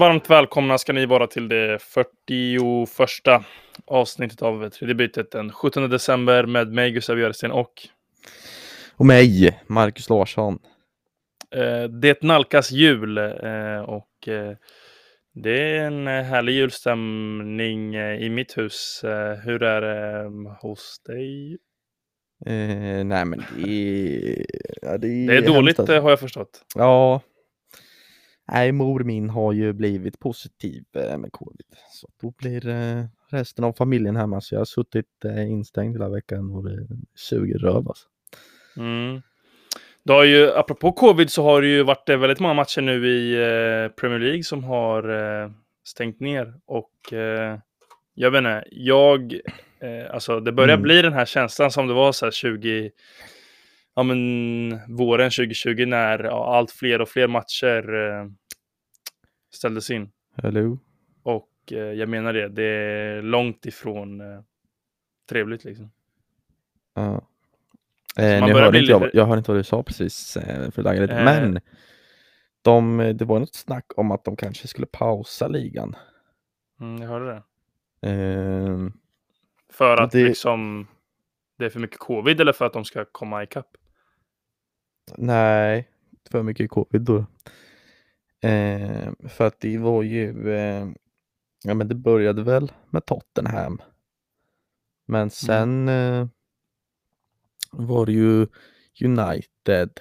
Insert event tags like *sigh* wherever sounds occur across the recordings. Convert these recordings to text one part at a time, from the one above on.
varmt välkomna ska ni vara till det 41 avsnittet av tredje bytet den 17 december med mig Gustav Björsten och Och mig, Marcus Larsson. eh, det nalkas jul eh, och eh, det är en härlig julstämning i mitt hus. Hur är det hos dig? Eh, nej men det är... Ja, det är, Det är dåligt eh, har jag förstått. Ja. Nej, mor min har ju blivit positiv eh, med covid. Så då blir eh, resten av familjen hemma. Så jag har suttit eh, instängd hela veckan och det suger röv alltså. Mm. Det har ju, apropå covid så har det ju varit väldigt många matcher nu i Premier League som har stängt ner. Och jag vet inte, jag, alltså det börjar Mm. bli den här känslan som det var så här 20, ja men våren 2020 när ja, allt fler och fler matcher eh, ställdes in. Hello? Och eh, jag menar det, det är långt ifrån eh, trevligt liksom. Ja. Eh, nu hörde inte jag, jag hörde inte vad du sa precis eh, för lite. Eh. Men de, det var något snack om att de kanske skulle pausa ligan. Mm, jag hörde det. Eh, För att det- liksom det är för mycket covid eller för att de ska komma ikapp? Nej, för mycket covid då. Eh, för att det var ju, eh, ja men det började väl med Tottenham. Men sen eh, var det ju United,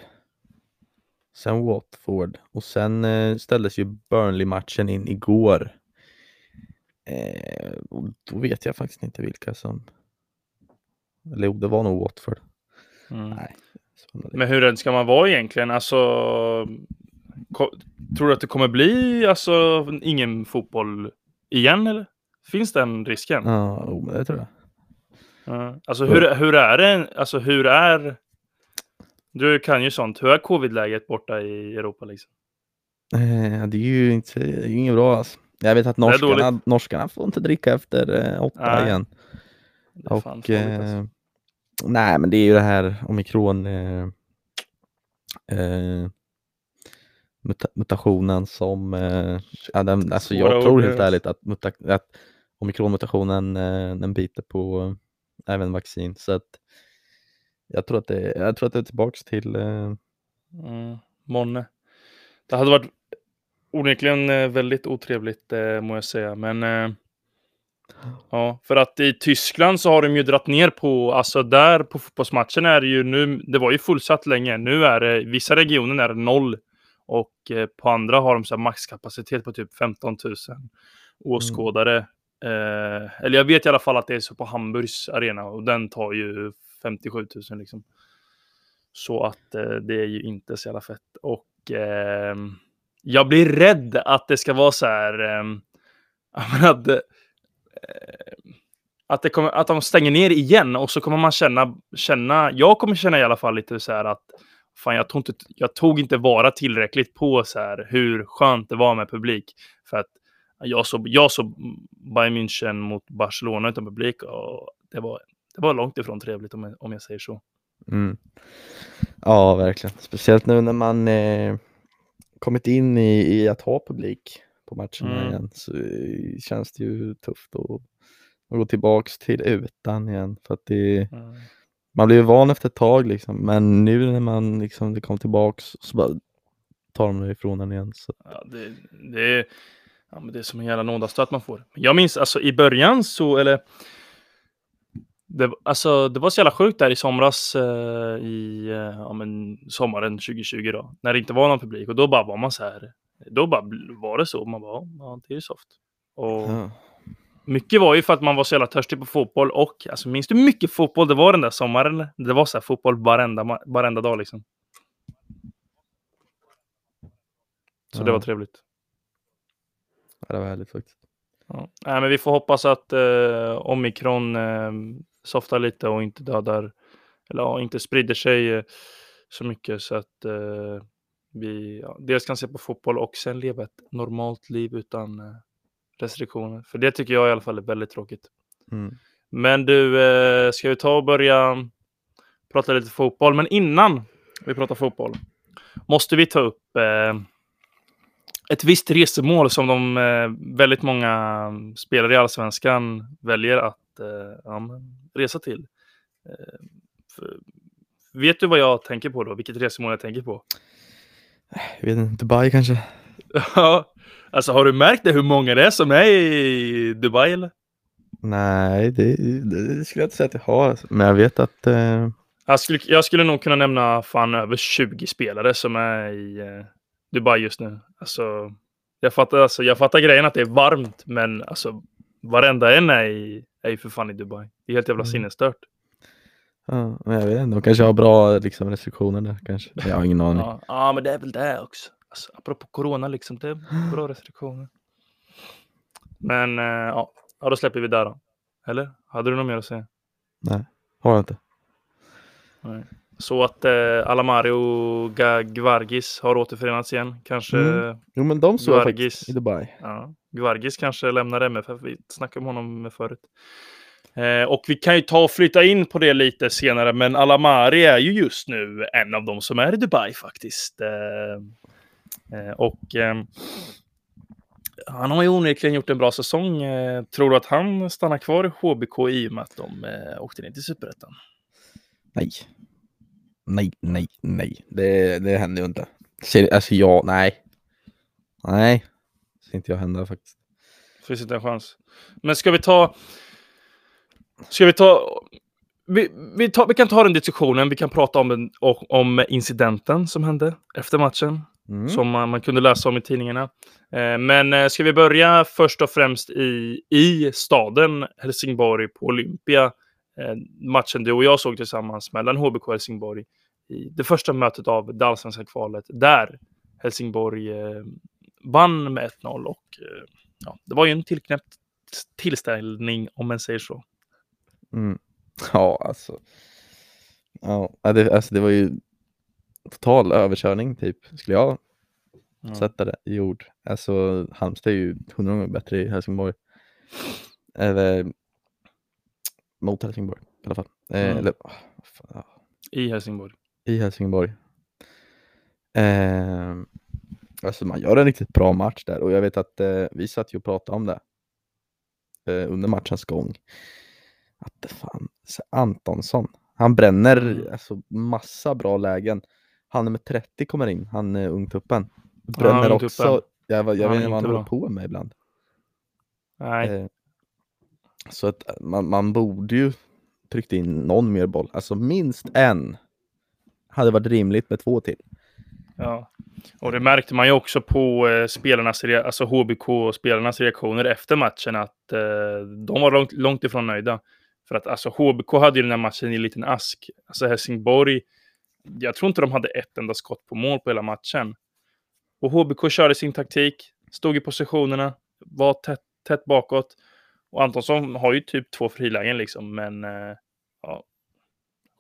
sen Watford och sen eh, ställdes ju Burnley-matchen in igår. Eh, och då vet jag faktiskt inte vilka som, eller jo, det var nog Watford. Mm. Nej. Men hur rädd ska man vara egentligen? Alltså, tror du att det kommer bli alltså, ingen fotboll igen eller? Finns den risken? Ja, det tror jag. Ja. Alltså hur, hur är det? Alltså hur är... Du kan ju sånt. Hur är covid-läget borta i Europa liksom? Eh, det är ju inte, det är inget bra alltså. Jag vet att norskarna, dåligt. norskarna får inte dricka efter eh, åtta Nej, igen. Och, farligt, eh, alltså. nej, men det är ju det här omikron eh, eh, muta, mutationen som, eh, ja, den, alltså Svåra jag tror ord, helt ärligt att, muta, att omikronmutationen eh, den biter på eh, även vaccin. Så att jag tror att det, jag tror att det är tillbaks till eh, Mm, månne. Det hade varit onekligen eh, väldigt otrevligt eh, må jag säga. Men eh, *gasps* ja, för att i Tyskland så har de ju dratt ner på, alltså där på fotbollsmatchen är det ju nu, det var ju fullsatt länge. Nu är det, vissa regioner är det noll och eh, på andra har de så maxkapacitet på typ 15 000 åskådare. Eh, eller jag vet i alla fall att det är så på Hamburgs arena och den tar ju 57 000 liksom. Så att eh, det är ju inte så jävla fett. Och ehm, jag blir rädd att det ska vara så här. ehm, *laughs* att, eh, att, det kommer, att de stänger ner igen och så kommer man känna, känna, jag kommer känna i alla fall lite så här att fan, jag tog inte, jag tog inte vara tillräckligt på så här hur skönt det var med publik. För att jag såg, jag såg Bayern München mot Barcelona utan publik och det var, det var långt ifrån trevligt om jag, om jag säger så. Mm. Ja, verkligen. Speciellt nu när man eh, kommit in i, i att ha publik på matcherna Mm. igen så eh, känns det ju tufft att, att gå tillbaks till utan igen. För att det, Mm. Man blir ju van efter ett tag liksom, men nu när man liksom det kom tillbaks så bara tar de det ifrån en igen. Så. Ja, det, det, är, ja, men det är som en jävla nådastöt man får. Jag minns alltså i början så, eller det, alltså, det var så jävla sjukt där i somras eh, i eh, ja, men, sommaren 2020 då, när det inte var någon publik och då bara var man så här. Då bara var det så. Man bara, ja, det är soft. Och Ja. Mycket var ju för att man var så jävla törstig på fotboll och alltså, minns du hur mycket fotboll det var den där sommaren? Det var så här fotboll varenda, varenda dag liksom. Så det Ja. var trevligt. Ja, det var härligt faktiskt. Ja. Nej, men vi får hoppas att eh, omikron eh, softar lite och inte dödar eller ja, inte sprider sig eh, så mycket så att eh, vi ja, dels kan se på fotboll och sen leva ett normalt liv utan eh, restriktioner. För det tycker jag i alla fall är väldigt tråkigt. Mm. Men du, eh, ska vi ta och börja prata lite fotboll? Men innan vi pratar fotboll måste vi ta upp eh, ett visst resmål som de eh, väldigt många spelare i Allsvenskan väljer att eh, ja, resa till. Eh, för, vet du vad jag tänker på då? Vilket resmål jag tänker på? Jag vet inte, Dubai kanske? *laughs* Ja, alltså har du märkt det hur många det är som är i Dubai eller? Nej, det, det, skulle jag inte säga att jag har. alltså. Men jag vet att... Eh, Jag skulle, jag skulle nog kunna nämna fan över 20 spelare som är i eh, Dubai just nu. Alltså, jag fattar, alltså, jag fattar grejen att det är varmt, men alltså varenda en är, i, är ju för fan i Dubai. Det är helt jävla Mm. sinnesstört. ja, men jag vet inte, de kanske har bra liksom, restriktioner där kanske. Jag har ingen aning. Ja, ja, men det är väl det också. Alltså, apropå corona, liksom, det är *gasps* bra restriktioner. Men eh, ja, då släpper vi där då. Eller? Hade du något mer att säga? Nej, har jag inte. Nej. Så att eh, Alamari och Gvargis har återförenats igen. Kanske Mm. Jo, men de såg jag faktiskt i Dubai. Ja, Gvargis kanske lämnar MFF. Vi snackade om honom förut. Eh, och vi kan ju ta och flytta in på det lite senare, men Alamari är ju just nu en av de som är i Dubai faktiskt. Eh, och eh, han har ju onekligen gjort en bra säsong. Eh, tror du att han stannar kvar i HBK i och med att de eh, åkte ner till Superettan? Nej. Nej, nej, nej. Det, det händer ju inte. Alltså jag, nej. Nej. Ser inte jag hända faktiskt. Finns inte en chans. Men ska vi ta... Ska vi ta... Vi, vi, tar, vi kan ta den diskussionen, vi kan prata om, om incidenten som hände efter matchen. Mm. Som man, man kunde läsa om i tidningarna. Eh, men eh, ska vi börja först och främst i, i staden Helsingborg på Olympia. Eh, matchen du och jag såg tillsammans mellan HBK och Helsingborg i det första mötet av det allsvenska kvalet. Där Helsingborg vann med 1-0 och ja, det var ju en tillknäppt tillställning om man säger så. Mm. *laughs* Ja, alltså. Ja, det, alltså det var ju total överkörning typ, skulle jag Ja. sätta det i ord. Alltså Halmstad är ju hundra gånger bättre i Helsingborg. Eller mot Helsingborg i alla fall. Mm. Eller fan, I Helsingborg. i Helsingborg. Eh, alltså man gör en riktigt bra match där och jag vet att eh, vi satt ju och pratade om det eh, under matchens gång. Att fan, Antonsson, han bränner Mm. alltså massa bra lägen. Han med 30 kommer in, han är ungtuppen. Bränner ungtuppen. också, jag, var- jag Han vet inte vad han håller på med ibland. Nej. Eh, så att man, man borde ju tryckt in någon mer boll, alltså minst en. Hade varit rimligt med två till. Ja, och det märkte man ju också på eh, spelarnas, alltså HBK-spelarnas reaktioner efter matchen att eh, de var långt, långt ifrån nöjda. För att alltså HBK hade ju den här matchen i en liten ask. Alltså Helsingborg, jag tror inte de hade ett enda skott på mål på hela matchen. Och HBK körde sin taktik, stod i positionerna, var tätt, tätt bakåt. Och Antonsson har ju typ två frilägen liksom, men eh, ja,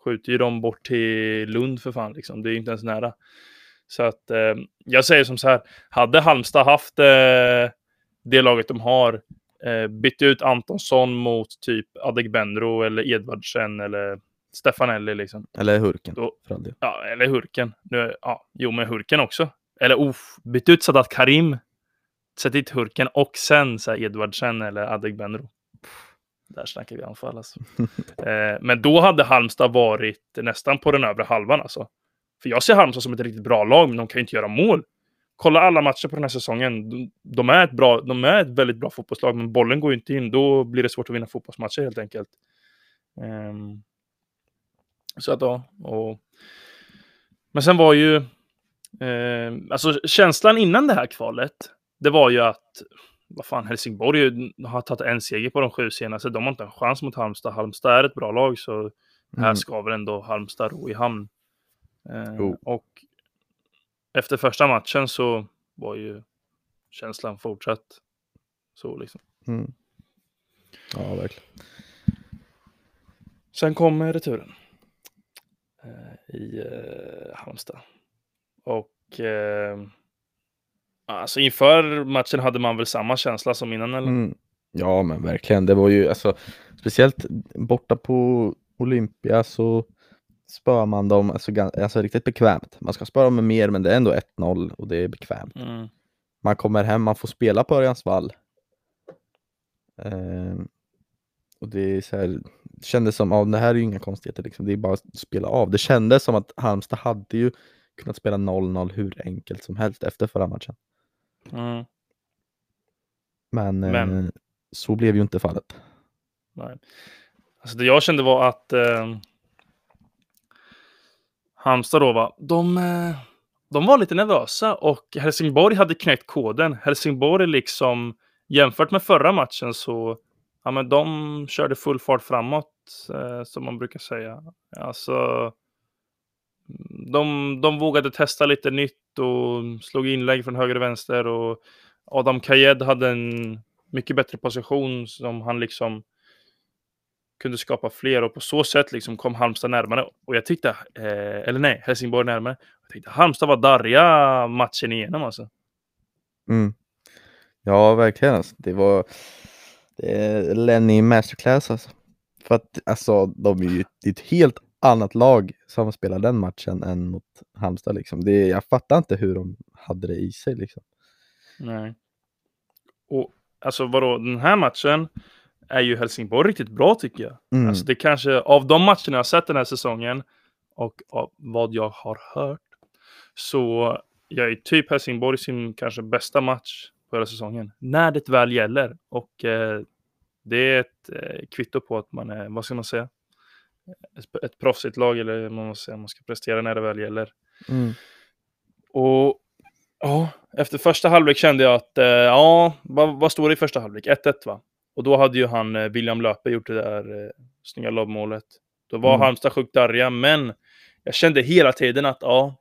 skjuter ju dem bort till Lund för fan liksom. Det är ju inte ens nära. Så att eh, jag säger som så här, hade Halmstad haft eh, det laget de har, eh, bytt ut Antonsson mot typ Adegbenro eller Edvardsen eller Stefanelli liksom. Eller Hurken Då, ja, eller Hurken. Nu, ja, jo, men Hurken också. Eller uff, bytt ut Sadat Karim, sätt dit Hurken och sen så här, Edvardsen eller Adegbenro. Där snackar vi anfall alltså. *laughs* eh, men då hade Halmstad varit nästan på den övre halvan alltså. För jag ser Halmstad som ett riktigt bra lag, men de kan ju inte göra mål. Kolla alla matcher på den här säsongen. De, de, är ett bra, de är ett väldigt bra fotbollslag, men bollen går ju inte in. Då blir det svårt att vinna fotbollsmatcher helt enkelt. Ehm, så att ja, och... Men sen var ju... Eh, alltså känslan innan det här kvalet, det var ju att vad fan, Helsingborg har tagit en seger på de sju senaste. De har inte en chans mot Halmstad. Halmstad är ett bra lag, så här Mm. ska väl ändå Halmstad ro i hamn. Eh, Jo. och efter första matchen så var ju känslan fortsatt så liksom. Mm. Ja, verkligen. Sen kom eh, returen i eh, Halmstad. Och eh, alltså inför matchen hade man väl samma känsla som innan eller? Mm. Ja, men verkligen. Det var ju alltså speciellt borta på Olympia så spör man dem alltså, alltså riktigt bekvämt. Man ska spöra dem med mer, men det är ändå 1-0 och det är bekvämt. Mm. man kommer hem, man får spela på Örjans vall. Eh, och det är så här, kändes som, ja det här är ju inga konstigheter liksom, det är bara att spela av. Det kändes som att Halmstad hade ju kunnat spela 0-0 hur enkelt som helst efter förra matchen. Mm. Men, eh, Men- så blev ju inte fallet. Nej. Alltså det jag kände var att eh, Halmstad då va, de, eh, de var lite nervösa och Helsingborg hade knäckt koden. Helsingborg liksom jämfört med förra matchen så ja, men de körde full fart framåt eh, som man brukar säga. Alltså mm, de, de vågade testa lite nytt och slog inlägg från höger och vänster och Adam Kayed hade en mycket bättre position som han liksom kunde skapa fler och på så sätt liksom kom Halmstad närmare. Och jag tyckte, eh, eller nej, Helsingborg närmare. Jag tyckte Halmstad var darriga matchen igenom alltså. Mm. Ja, verkligen. Alltså. Det var det är Lenny Masterclass alltså. För att alltså, de är ju ett helt annat lag som spelar den matchen än mot Halmstad. Liksom. Det, jag fattar inte hur de hade det i sig. Liksom. Nej. Och alltså vadå, den här matchen är ju Helsingborg riktigt bra tycker jag. Mm. Alltså det kanske, av de matcherna jag har sett den här säsongen och av vad jag har hört så jag är typ Helsingborg sin kanske bästa match på hela säsongen. När det väl gäller. Och eh, det är ett eh, kvitto på att man är, vad ska man säga, ett, ett proffsigt lag eller man, ska säga, man ska prestera när det väl gäller. Mm. Och ja, efter första halvlek kände jag att, eh, ja, vad, vad står det i första halvlek? 1-1 va? Och då hade ju han, eh, William Löpe, gjort det där eh, snygga lobbmålet. Då var Mm. Halmstad sjukt darriga, men jag kände hela tiden att ja,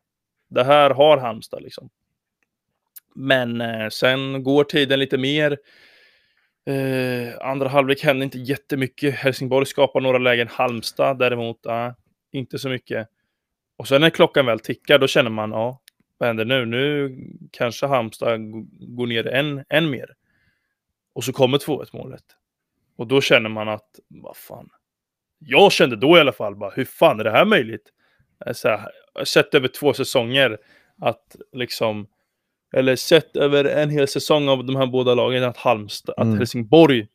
det här har Halmstad liksom. Men eh, sen går tiden lite mer. Eh, andra halvlek hände inte jättemycket. Helsingborg skapar några lägen. Halmstad däremot, eh, inte så mycket. Och sen när klockan väl tickar, då känner man, ja, vad händer nu? Nu kanske Halmstad går ner än, än mer. Och så kommer 2-1 målet. Och då känner man att, vad fan. Jag kände då i alla fall, bara, hur fan är det här möjligt? Eh, så här, sett över två säsonger, att liksom, eller sett över en hel säsong av de här båda lagen, att Halmstad, Mm. att Helsingborg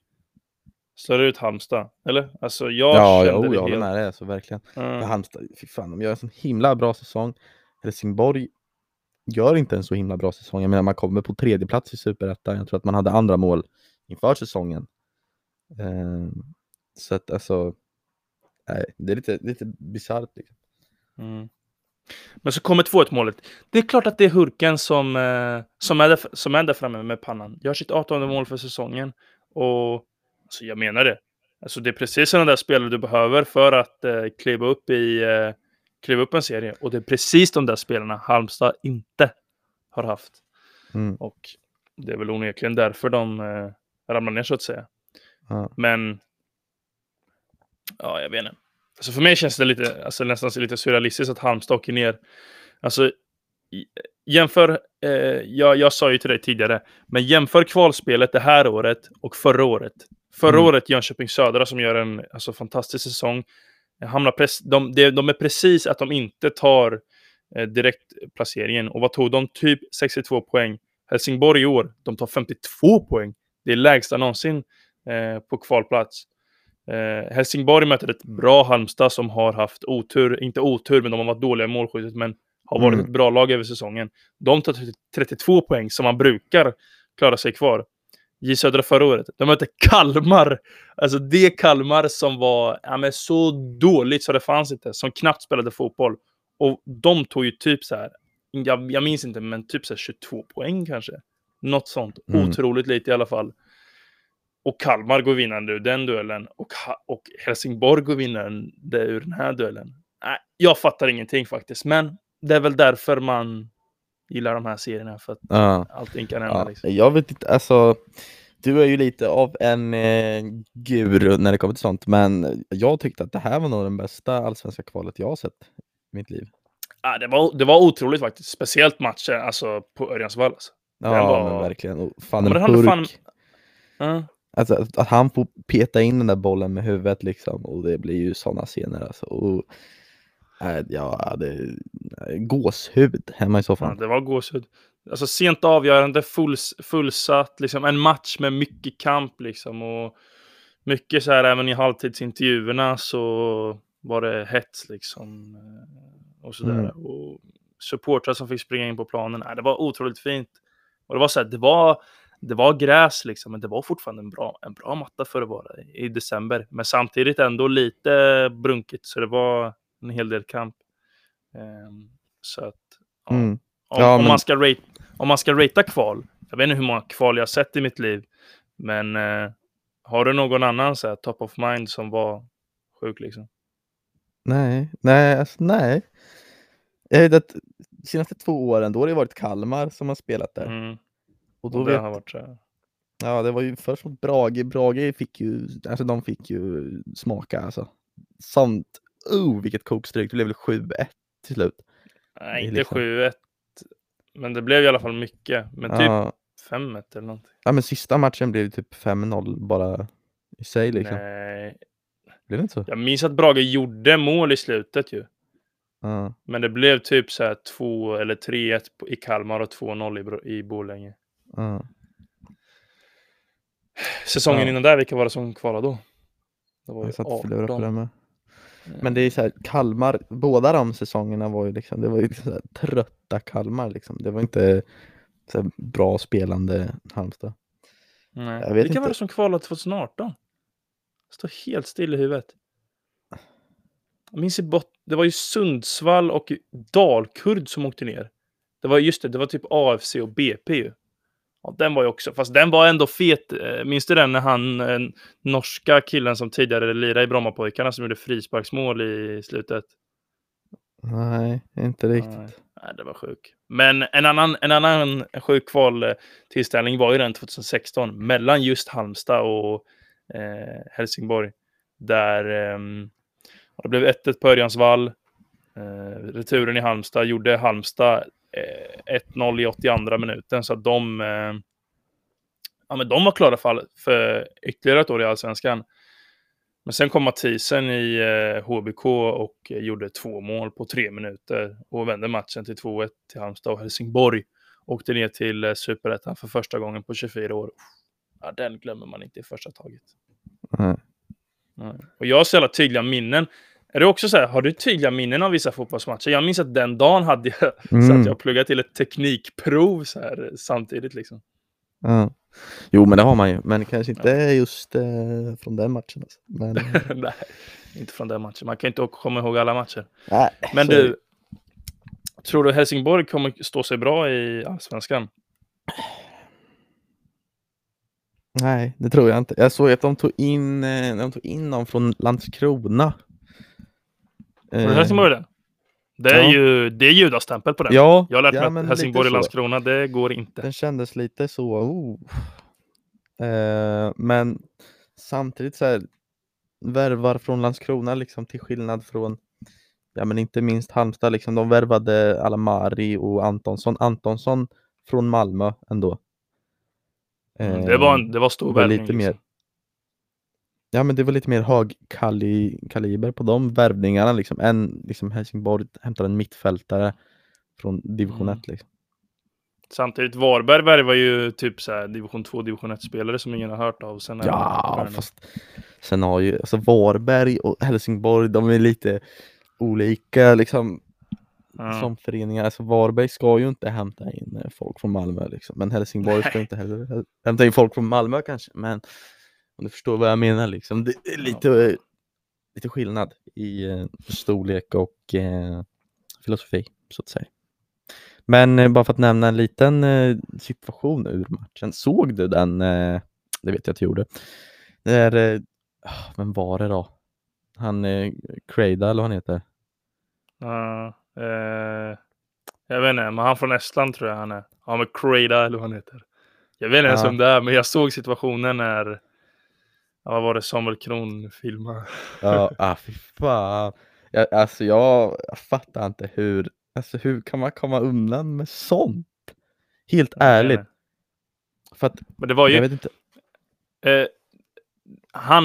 slår ut Halmstad. Eller? Alltså jag Ja, kände jo, det jag helt... med dig, alltså, verkligen. Mm. Ja, Halmstad, fy fan, de gör en sån himla bra säsong. Helsingborg gör inte en så himla bra säsong. Jag menar, man kommer på tredje plats i Superettan. Jag tror att man hade andra mål inför säsongen. Eh, så att alltså, nej, det är lite, lite bisarrt. Liksom. Mm. Men så kommer 2-1 målet. Det är klart att det är Hurken som, eh, som, är, där, som är där framme med pannan. Gör sitt 18 mål för säsongen. Och alltså, jag menar det. Alltså, det är precis sådana där spelare du behöver för att eh, kliva, upp i, eh, kliva upp en serie. Och det är precis de där spelarna Halmstad inte har haft. Mm, Och det är väl onekligen därför de eh, ramlar ner så att säga. ja. Men ja, jag vet inte. Alltså för mig känns det lite, alltså nästan lite surrealistiskt att Halmstad åker ner. Alltså jämför, eh, jag, jag sa ju till dig tidigare, men jämför kvalspelet det här året och förra året. Förra Mm. året Jönköping Södra som gör en alltså, fantastisk säsong. Hamnar pres- de, de, de är precis att de inte tar eh, direktplaceringen. Och vad tog de? Typ 62 poäng. Helsingborg i år, de tar 52 poäng. Det är lägsta någonsin eh, på kvalplats. Eh, Helsingborg möter ett bra Halmstad som har haft otur, inte otur, men de har varit dåliga i målskyttet, men har varit Mm. ett bra lag över säsongen. De tar 30 32 poäng som man brukar klara sig kvar. J Södra förra året, de mötte Kalmar. Alltså det Kalmar som var ja, men så dåligt så det fanns inte, som knappt spelade fotboll. Och de tog ju typ så här, jag, jag minns inte, men typ så här 22 poäng kanske. Något sånt. Mm. Otroligt lite i alla fall. Och Kalmar går vinnande ur den duellen. Och, och Helsingborg går vinnande ur den här duellen. Nej, jag fattar ingenting faktiskt. Men det är väl därför man gillar de här serierna. För att Ja. allting kan hända. Ja, Liksom. jag vet inte, alltså du är ju lite av en eh, guru när det kommer till sånt, men jag tyckte att det här var nog den bästa allsvenska kvalet jag har sett i mitt liv. Ja, det, var, det var otroligt faktiskt. Speciellt matchen alltså, på Örjansvall. Alltså. Ja, var- verkligen. Och fan en det hade fan-. Ja. Alltså att, att han får peta in den där bollen med huvudet liksom, och det blir ju sådana scener alltså. Och, äh, ja, det gåshud hemma i Ja, soffan. det var gåshud. alltså sent avgörande, full, fullsatt, liksom en match med mycket kamp liksom. Och mycket så här, även i halvtidsintervjuerna så var det hets liksom. eh, Och sådär. Mm. Och supportrar som fick springa in på planen. Nej, det var otroligt fint. Och det var så här, det var, det var gräs liksom, men det var fortfarande en bra, en bra matta för att vara i, i december. Men samtidigt ändå lite brunkigt, så det var en hel del kamp. Ehm, så att, ja. Mm. Om, Ja, om, men- man ska rate, om man ska ratea kval, jag vet inte hur många kval jag har sett i mitt liv, men eh, har du någon annan så här, top of mind som var sjuk liksom? Nej, nej, alltså, nej. Jag vet att de senaste två åren, då har det varit Kalmar som har spelat där. Mm. Och då Och vet, har varit så här. ja det var ju först mot Brage, Brage fick ju, alltså de fick ju smaka alltså. Sånt, oh vilket kokstryk, det blev väl 7-1 till slut. Nej, inte liksom- 7-1. Men det blev i alla fall mycket. Men typ Ja, 5-1 eller någonting. ja men sista matchen blev typ 5-0 bara i sig liksom. Nej. Blev det inte så? Jag minns att Brage gjorde mål i slutet ju. Ja, Men det blev typ så här 2 eller 3-1 på- i Kalmar och 2-0 i, i Borlänge. Säsongen Ja. innan där, vilka var det som kvalade då? Det var ju Jag satt och på 18. det med. Men det är så här, Kalmar, båda de säsongerna var ju liksom, det var ju liksom trötta Kalmar liksom. Det var inte så bra spelande Halmstad. Nej. Jag Vilka var inte. det som kvalade 2018? Det står helt still i huvudet. Jag minns i bot- det var ju Sundsvall och Dalkurd som åkte ner. Det var just det, det var typ AFC och BP ju. Ja, den var ju också, fast den var ändå fet. Eh, Minns du den när han, eh, norska killen som tidigare lirade i Brommapojkarna som gjorde frisparksmål i slutet? Nej, inte riktigt. Nej, nej, det var sjuk. Men en annan, en annan sjuk kvaltillställning var ju den 2016 mellan just Halmstad och eh, Helsingborg. Där ja, det blev 1-1 på Örjansvall. Eh, returen i Halmstad gjorde Halmstad eh, 1-0 i 82 minuten. Så att de, eh, ja, men de var klara för, för ytterligare ett år i Allsvenskan. Men sen kom Mathisen i eh, HBK och eh, gjorde två mål på tre minuter och vände matchen till 2-1 till Halmstad och Helsingborg. Åkte ner till eh, Superettan för första gången på 24 år. Ja, den glömmer man inte i första taget. Nej. Nej. Och jag har så jävla tydliga minnen. Är det också så här, har du tydliga minnen av vissa fotbollsmatcher? Jag minns att den dagen hade jag, *laughs* så Mm. att jag pluggade till ett teknikprov så här samtidigt liksom. Ja. Jo, men det har man ju, men kanske inte just eh, från den matchen. Alltså. Men, *laughs* Nej, inte från den matchen. Man kan inte komma ihåg alla matcher. nej, Men så det. du, tror du Helsingborg kommer stå sig bra i Allsvenskan? Nej, det tror jag inte. Jag såg att de tog in, eh, de tog in någon från Landskrona. Var det Eh, Helsingborg det? Det är ja. ju det är judastämpel på den. Ja, Jag har lärt ja, mig att Helsingborg och. Landskrona, det går inte. Den kändes lite så, oh. eh, men samtidigt så här, värvar från Landskrona liksom till skillnad från, ja men inte minst Halmstad liksom, de värvade Alamari och Antonsson. Antonsson från Malmö ändå. Mm, det, var en, Eh, det var stor värvning. lite mer liksom. Ja men det var lite mer högkaliber på de värvningarna liksom, än liksom Helsingborg hämtar en mittfältare från division Mm. 1 liksom. Samtidigt, Varberg värvar ju typ så här division 2, division 1-spelare som ingen har hört av. Sen Ja, fast sen har ju alltså Varberg och Helsingborg, de är lite olika liksom Ja. som föreningar. Alltså Varberg ska ju inte hämta in folk från Malmö liksom, men Helsingborg ska Nej. inte heller hä- hämta in folk från Malmö kanske, men om du förstår vad jag menar liksom. Det är lite, eh, lite skillnad i eh, storlek och eh, filosofi så att säga. Men eh, bara för att nämna en liten eh, situation ur matchen. Såg du den? Eh, det vet jag att du gjorde. Där, eh, ah, vem var det då? Han eh, eller vad han heter? Ja, jag vet inte, men han från Estland tror jag han är. Ja, men Creida eller vad han heter. Jag vet inte ens Ja. vem det är, men jag såg situationen när, ja, vad var det, Samuel Kron filmade. Ja, *laughs* ah, fy fan. Jag, alltså jag, jag fattar inte hur, alltså hur kan man komma undan med sånt? Helt ärligt. För att, Men det var ju, jag vet inte. eh, han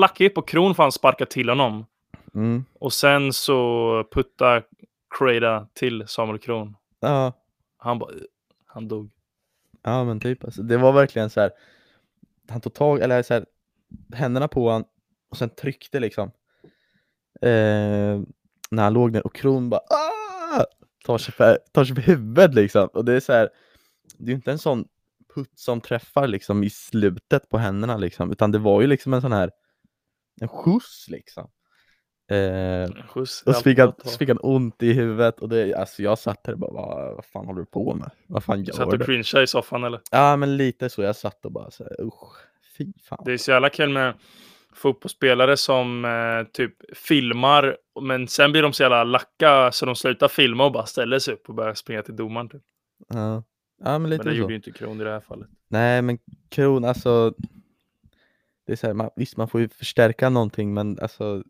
lackade ju på Kron för han sparkade till honom. Mm, Och sen så putta Creida till Samuel Kron. ja, Han bara, han dog. Ja men typ alltså, det var verkligen så här. Han tog tag, eller så här, händerna på han och sen tryckte liksom. Eh, när han låg ner och Kron bara Aah! tar sig, för, tar sig för huvudet liksom. Och det är så här, det är ju inte en sån putt som träffar liksom i slutet på händerna liksom, utan det var ju liksom en sån här en skjuts liksom. Eh, Skjuts, och så fick, han, så fick ont i huvudet och det, alltså jag satt där och bara vad, vad fan håller du på med? Vad fan Satt gör och du? cringeade i soffan eller? Ja men lite så, jag satt och bara så här, usch, fy fan. Det är så jävla kul med fotbollsspelare som eh, typ filmar, men sen blir de så jävla lacka så de slutar filma och bara ställer sig upp och börjar springa till domaren. Typ. Ja, ja men lite Men det så. gjorde ju inte Kron i det här fallet. Nej men Kron, alltså det är så här, man, visst man får ju förstärka någonting men alltså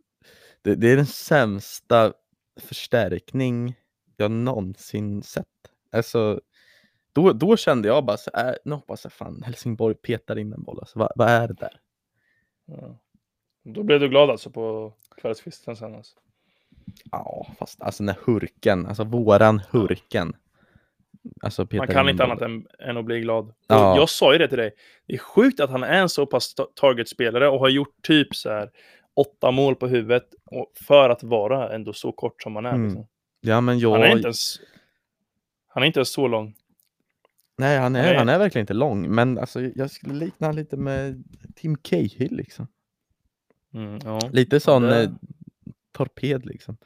det, det är den sämsta förstärkning jag någonsin sett. Alltså då, då kände jag bara så här, nu hoppas jag fan Helsingborg petar in en boll. Alltså, vad, vad är det där? Ja. Då blev du glad alltså på kvällskvisten sen alltså. Ja, fast alltså när Hurken, alltså våran Hurken. Alltså Man kan inte annat än, än att bli glad. Ja. Jag sa ju det till dig. Det är sjukt att han är en så pass ta- targetspelare och har gjort typ så här åtta mål på huvudet för att vara ändå så kort som han är. Mm. Liksom. Ja men jag, Han är inte ens. Han är inte ens så lång. Nej han är, Nej. han är verkligen inte lång, men alltså jag skulle likna han lite med Tim Cahill liksom. Mm, ja. Lite sån det- eh, torped liksom.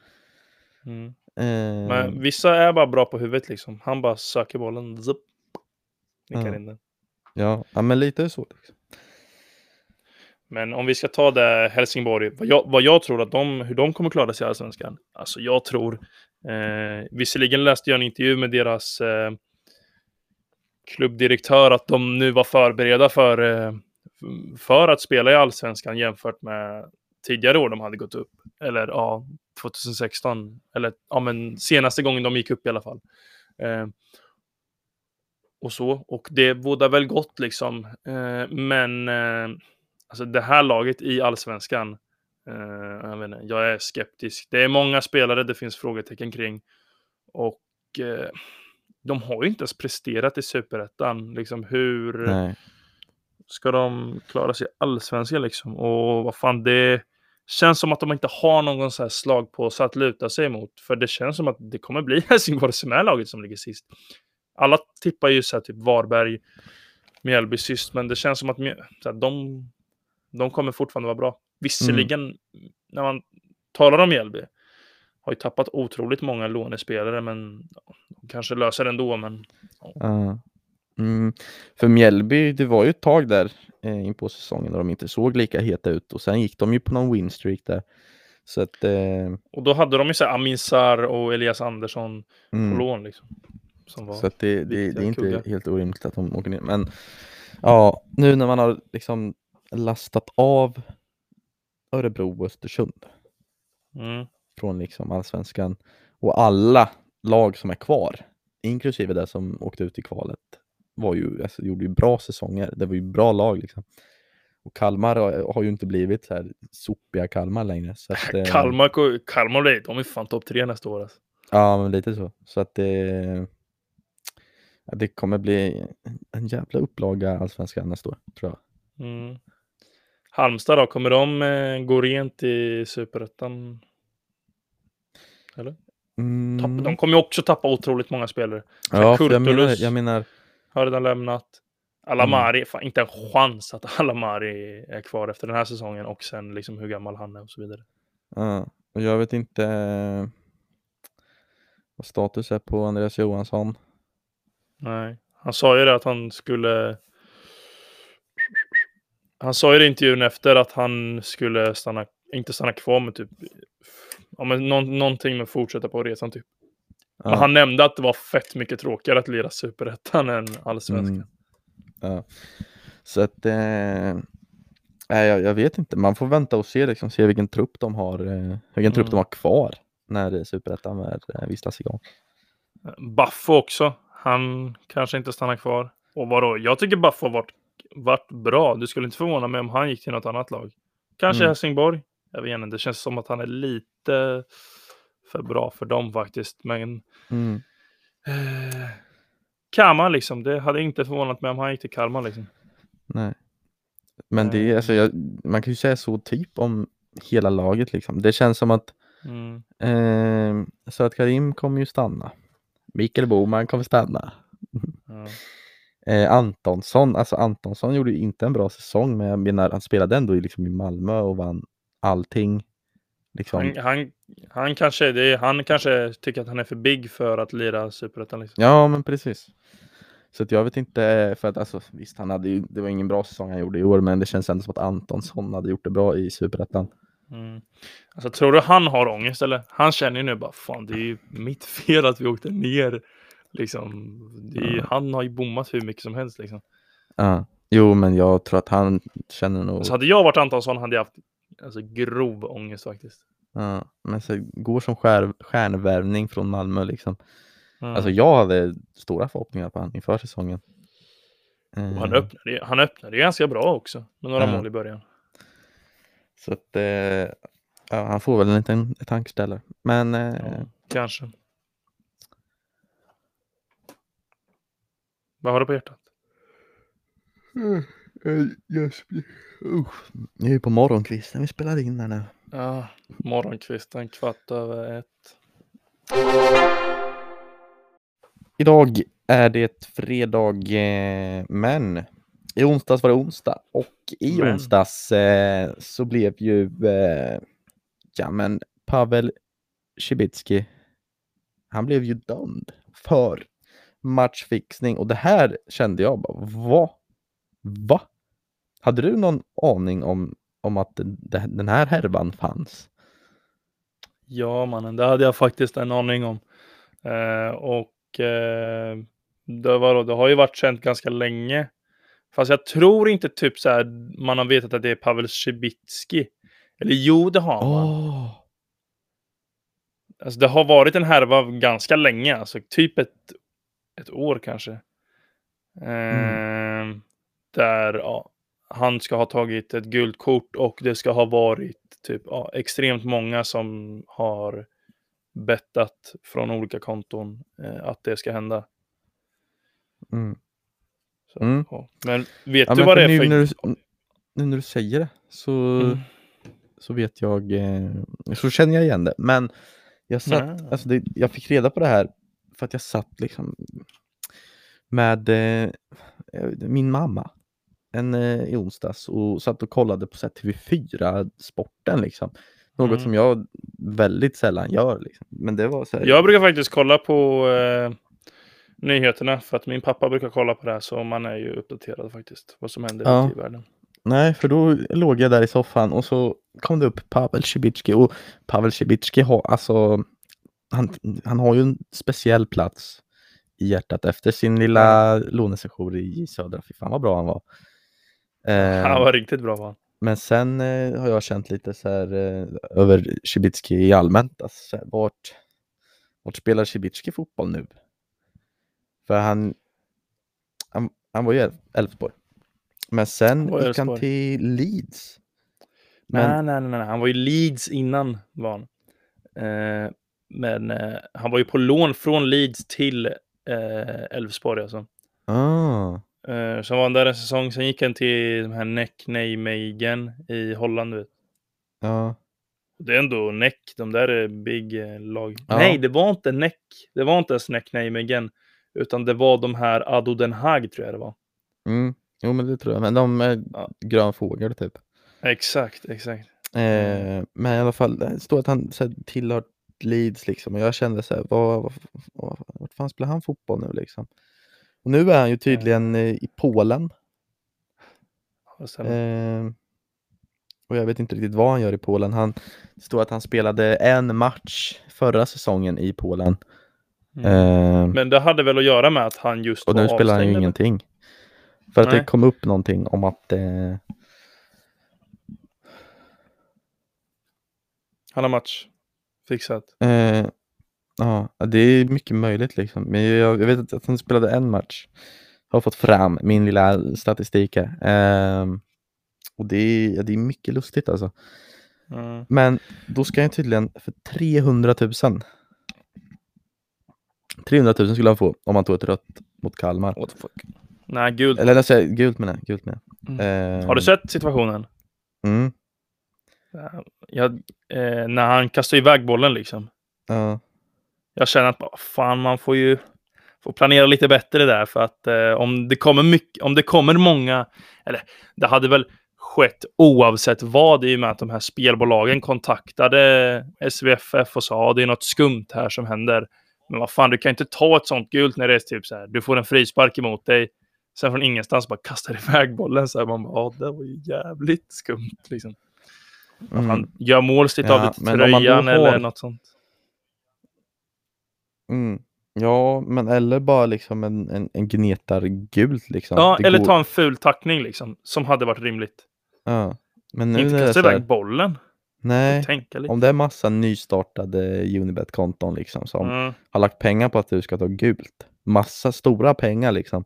Mm. Eh, Men vissa är bara bra på huvudet liksom. Han bara söker bollen. Zup, nickar Ja. in den. ja, ja, men lite så. Liksom. Men om vi ska ta det Helsingborg, vad jag, vad jag tror att de, hur de kommer klara sig i Allsvenskan. Alltså jag tror, eh, visserligen läste jag en intervju med deras eh, klubbdirektör att de nu var förberedda för, eh, för att spela i Allsvenskan jämfört med tidigare år de hade gått upp. Eller ja, 2016. Eller ja, men senaste gången de gick upp i alla fall. Eh, och så. Och det bådar väl gott liksom. Eh, men eh, alltså det här laget i allsvenskan. Eh, jag, vet inte, jag är skeptisk. Det är många spelare det finns frågetecken kring. Och eh, de har ju inte ens presterat i superettan. Liksom hur Nej. ska de klara sig i allsvenskan liksom? Och vad fan, det känns som att de inte har någon så här slagpåse att luta sig mot. För det känns som att det kommer bli *laughs* Helsingborg som är laget som ligger sist. Alla tippar ju så här typ Varberg, Mjällby sist, men det känns som att så här, de, de kommer fortfarande vara bra. Visserligen, när man talar om Mjällby, har ju tappat otroligt många lånespelare, men kanske löser det ändå. Men Ja. Mm. För Mjällby, det var ju ett tag där eh, in på säsongen när de inte såg lika heta ut och sen gick de ju på någon winstreak där. Så att, eh, Och då hade de ju så här Amin Sarr och Elias Andersson på mm. lån liksom. Som var... Så att det, det, det är inte kuggar. helt orimligt att de åker ner. Men ja, nu när man har liksom lastat av Örebro och Östersund Mm. Från liksom allsvenskan och alla lag som är kvar, inklusive det som åkte ut i kvalet, var ju, alltså, gjorde ju bra säsonger. Det var ju bra lag liksom. Och Kalmar har, ju inte blivit så här sopiga Kalmar längre. Så att, *laughs* eh, Kalmar, Kalmar de är fan topp tre nästa år. Alltså. Ja, men lite så. Så att det, ja, det kommer bli en jävla upplaga allsvenskan nästa år, tror jag. Mm. Halmstad då, kommer de eh, gå rent i superettan? Eller? Mm. De kommer ju också tappa otroligt många spelare. ja, för jag menar, Kurtulus. jag menar, Har redan lämnat. Alamari, Mm. fan, inte en chans att *laughs* Alamari är kvar efter den här säsongen och sen liksom hur gammal han är och så vidare. ja, och jag vet inte eh, vad status är på Andreas Johansson. Nej, han sa ju det att han skulle. Han sa ju i intervjun efter att han skulle stanna, inte stanna kvar med typ. Ja, men någon, någonting med att fortsätta på resan typ. Ja, han nämnde att det var fett mycket tråkigare att lira superettan än allsvenskan. mm, ja. Så att, eh, nej, jag, jag vet inte, man får vänta och se, liksom, se vilken trupp de har, eh, vilken trupp Mm. de har kvar när superettan eh, vistas igång. Baffo också. Han kanske inte stannar kvar. Och vadå? Jag tycker Baffo har varit, varit bra. Du skulle inte förvåna mig om han gick till något annat lag. Kanske Mm. Helsingborg. Jag vet inte. Det känns som att han är lite för bra för dem faktiskt. Men Mm. eh, Kalmar liksom. Det hade inte förvånat mig om han gick till Kalmar liksom. Nej. Men det är, alltså, jag, man kan ju säga så typ om hela laget liksom. Det känns som att Mm. eh, Söt Karim kommer ju stanna. Mikael Boman kommer stanna. Ja. *laughs* Eh, Antonsson, alltså Antonsson gjorde ju inte en bra säsong men jag menar han spelade ändå i, liksom, i Malmö och vann allting. Liksom. Han, han, han, kanske, är, han kanske tycker att han är för big för att lira Superettan. Liksom. Ja men precis. Så att jag vet inte, för att alltså visst han hade ju, det var ingen bra säsong han gjorde i år men det känns ändå som att Antonsson hade gjort det bra i Superettan. Mm. Alltså, tror du han har ångest eller? Han känner ju nu bara fan det är ju mitt fel att vi åkte ner. Liksom, ju- Han har ju bommat hur mycket som helst liksom. Ja. Jo men jag tror att han känner nog, Så hade jag varit Antonsson hade jag haft alltså, grov ångest faktiskt. ja, men så går som skär, stjärnvärvning från Malmö liksom. Mm. Alltså jag hade stora förhoppningar på han inför säsongen. Och Eh, han, öppnade, han öppnade ganska bra också med några Ja. mål i början. Så att, eh, ja, han får väl en liten tankeställare. Men eh, Ja, kanske. Vad har du på hjärtat? Jag, jag är ju på morgonkvisten vi spelar in här nu. Ja, morgonkvisten kvart över ett. Idag är det fredag, eh, men i onsdags var det onsdag och i Men. onsdags eh, så blev ju eh, ja, men Pavel Cibicki, han blev ju dömd för matchfixning och det här kände jag bara, vad? Va? Hade du någon aning om, om att den, här härvan fanns? Ja, mannen, det hade jag faktiskt en aning om. Eh, och eh, det, var, då- det har ju varit känt ganska länge. Fast jag tror inte typ så här man har vetat att det är Pavel Cibicki. Eller jo, det har man. Åh! Alltså, det har varit en härva ganska länge, alltså typ ett, ett år kanske. Eh, Där ja, han ska ha tagit ett gult kort och det ska ha varit typ ja, extremt många som har bettat från olika konton eh, att det ska hända. Mm. Så, Mm. ja. Men vet Ja, du men vad det är nu, för... när du, nu när du säger det så, Mm. så vet jag, eh, så känner jag igen det. Men jag, satt, Nej. alltså det, jag fick reda på det här för att jag satt liksom med eh, min mamma en, eh, i onsdags och satt och kollade på så här, TV4-sporten liksom. Något Mm. som jag väldigt sällan gör. Liksom. Men det var så här, Jag brukar faktiskt kolla på eh, nyheterna för att min pappa brukar kolla på det här så man är ju uppdaterad faktiskt vad som händer Ja. i världen. Nej, för då låg jag där i soffan och så kom det upp Pavel Cibicki och Pavel Cibicki har alltså han, han har ju en speciell plats i hjärtat efter sin lilla lånesession i Södra. Fy fan vad bra han var. Eh, Han var riktigt bra va? Men sen eh, har jag känt lite så här eh, över Cibicki i allmänt. Alltså, här, vart, vart spelar Cibicki fotboll nu? För han, han, han var ju Elfsborg. Men sen Han gick han till Leeds. Men, Nej, nej, nej, nej, han var ju Leeds innan var han. Eh, men eh, han var ju på lån från Leeds till eh, Elfsborg alltså. ah, Eh, så var där en säsong, sen gick han till de här Neck Nijmegen i Holland. Vet. ja, Det är ändå Neck, de där är big eh, lag. Ja. Nej, det var inte Neck. Det var inte ens Neck Nijmegen. Utan det var de här Ado Den Haag tror jag det var. mm, jo men det tror jag. Men de är Ja. grön fågel typ. Exakt, exakt. Eh, men i alla fall, det står att han så här, tillhör Leeds liksom. Och jag kände så här, vad, vad, vad, vart fan spelar han fotboll nu liksom? Och nu är han ju tydligen eh, i Polen. Det stämmer. Eh, och jag vet inte riktigt vad han gör i Polen. Han, det står att han spelade en match förra säsongen i Polen. Mm. Eh, Men det hade väl att göra med att han just och nu spelar han ju avstängd, eller? ingenting. För att det Nej. kom upp någonting om att eh, Han har match fixat. Eh, ja, det är mycket möjligt liksom. Men jag, jag vet att han spelade en match. Har fått fram min lilla statistik här. Ehm, och det är, ja, det är mycket lustigt alltså. Mm. Men då ska jag tydligen för 300 000 300 000 skulle han få om han tog ett rött mot Kalmar. What the fuck? Nej, gult. Eller säger gult menar jag. Gult menar jag. Mm. Eh, Har du sett situationen? Mm, Jag, eh, när han kastar iväg bollen liksom. ja. Jag känner att fan, man får ju får planera lite bättre där för att eh, om det kommer mycket, om det kommer många, eller det hade väl skett oavsett vad i och med att de här spelbolagen kontaktade SVFF och sa att det är något skumt här som händer. Men vad fan, du kan inte ta ett sånt gult när det är typ så här, du får en frispark emot dig, sen från ingenstans bara kastar iväg bollen så här, man bara, ja, det var ju jävligt skumt liksom. Mm. Han gör mål, sliter Ja, av lite tröjan eller har- något sånt. Mm. Ja, men eller bara liksom en, en, en gnetargult liksom. Ja, Det eller går- ta en ful tackning liksom, som hade varit rimligt. Ja. Men nu Inte när det är kasta så här, iväg bollen. nej, Tänka lite. om det är massa nystartade Unibet-konton liksom som Mm. har lagt pengar på att du ska ta gult. Massa stora pengar liksom.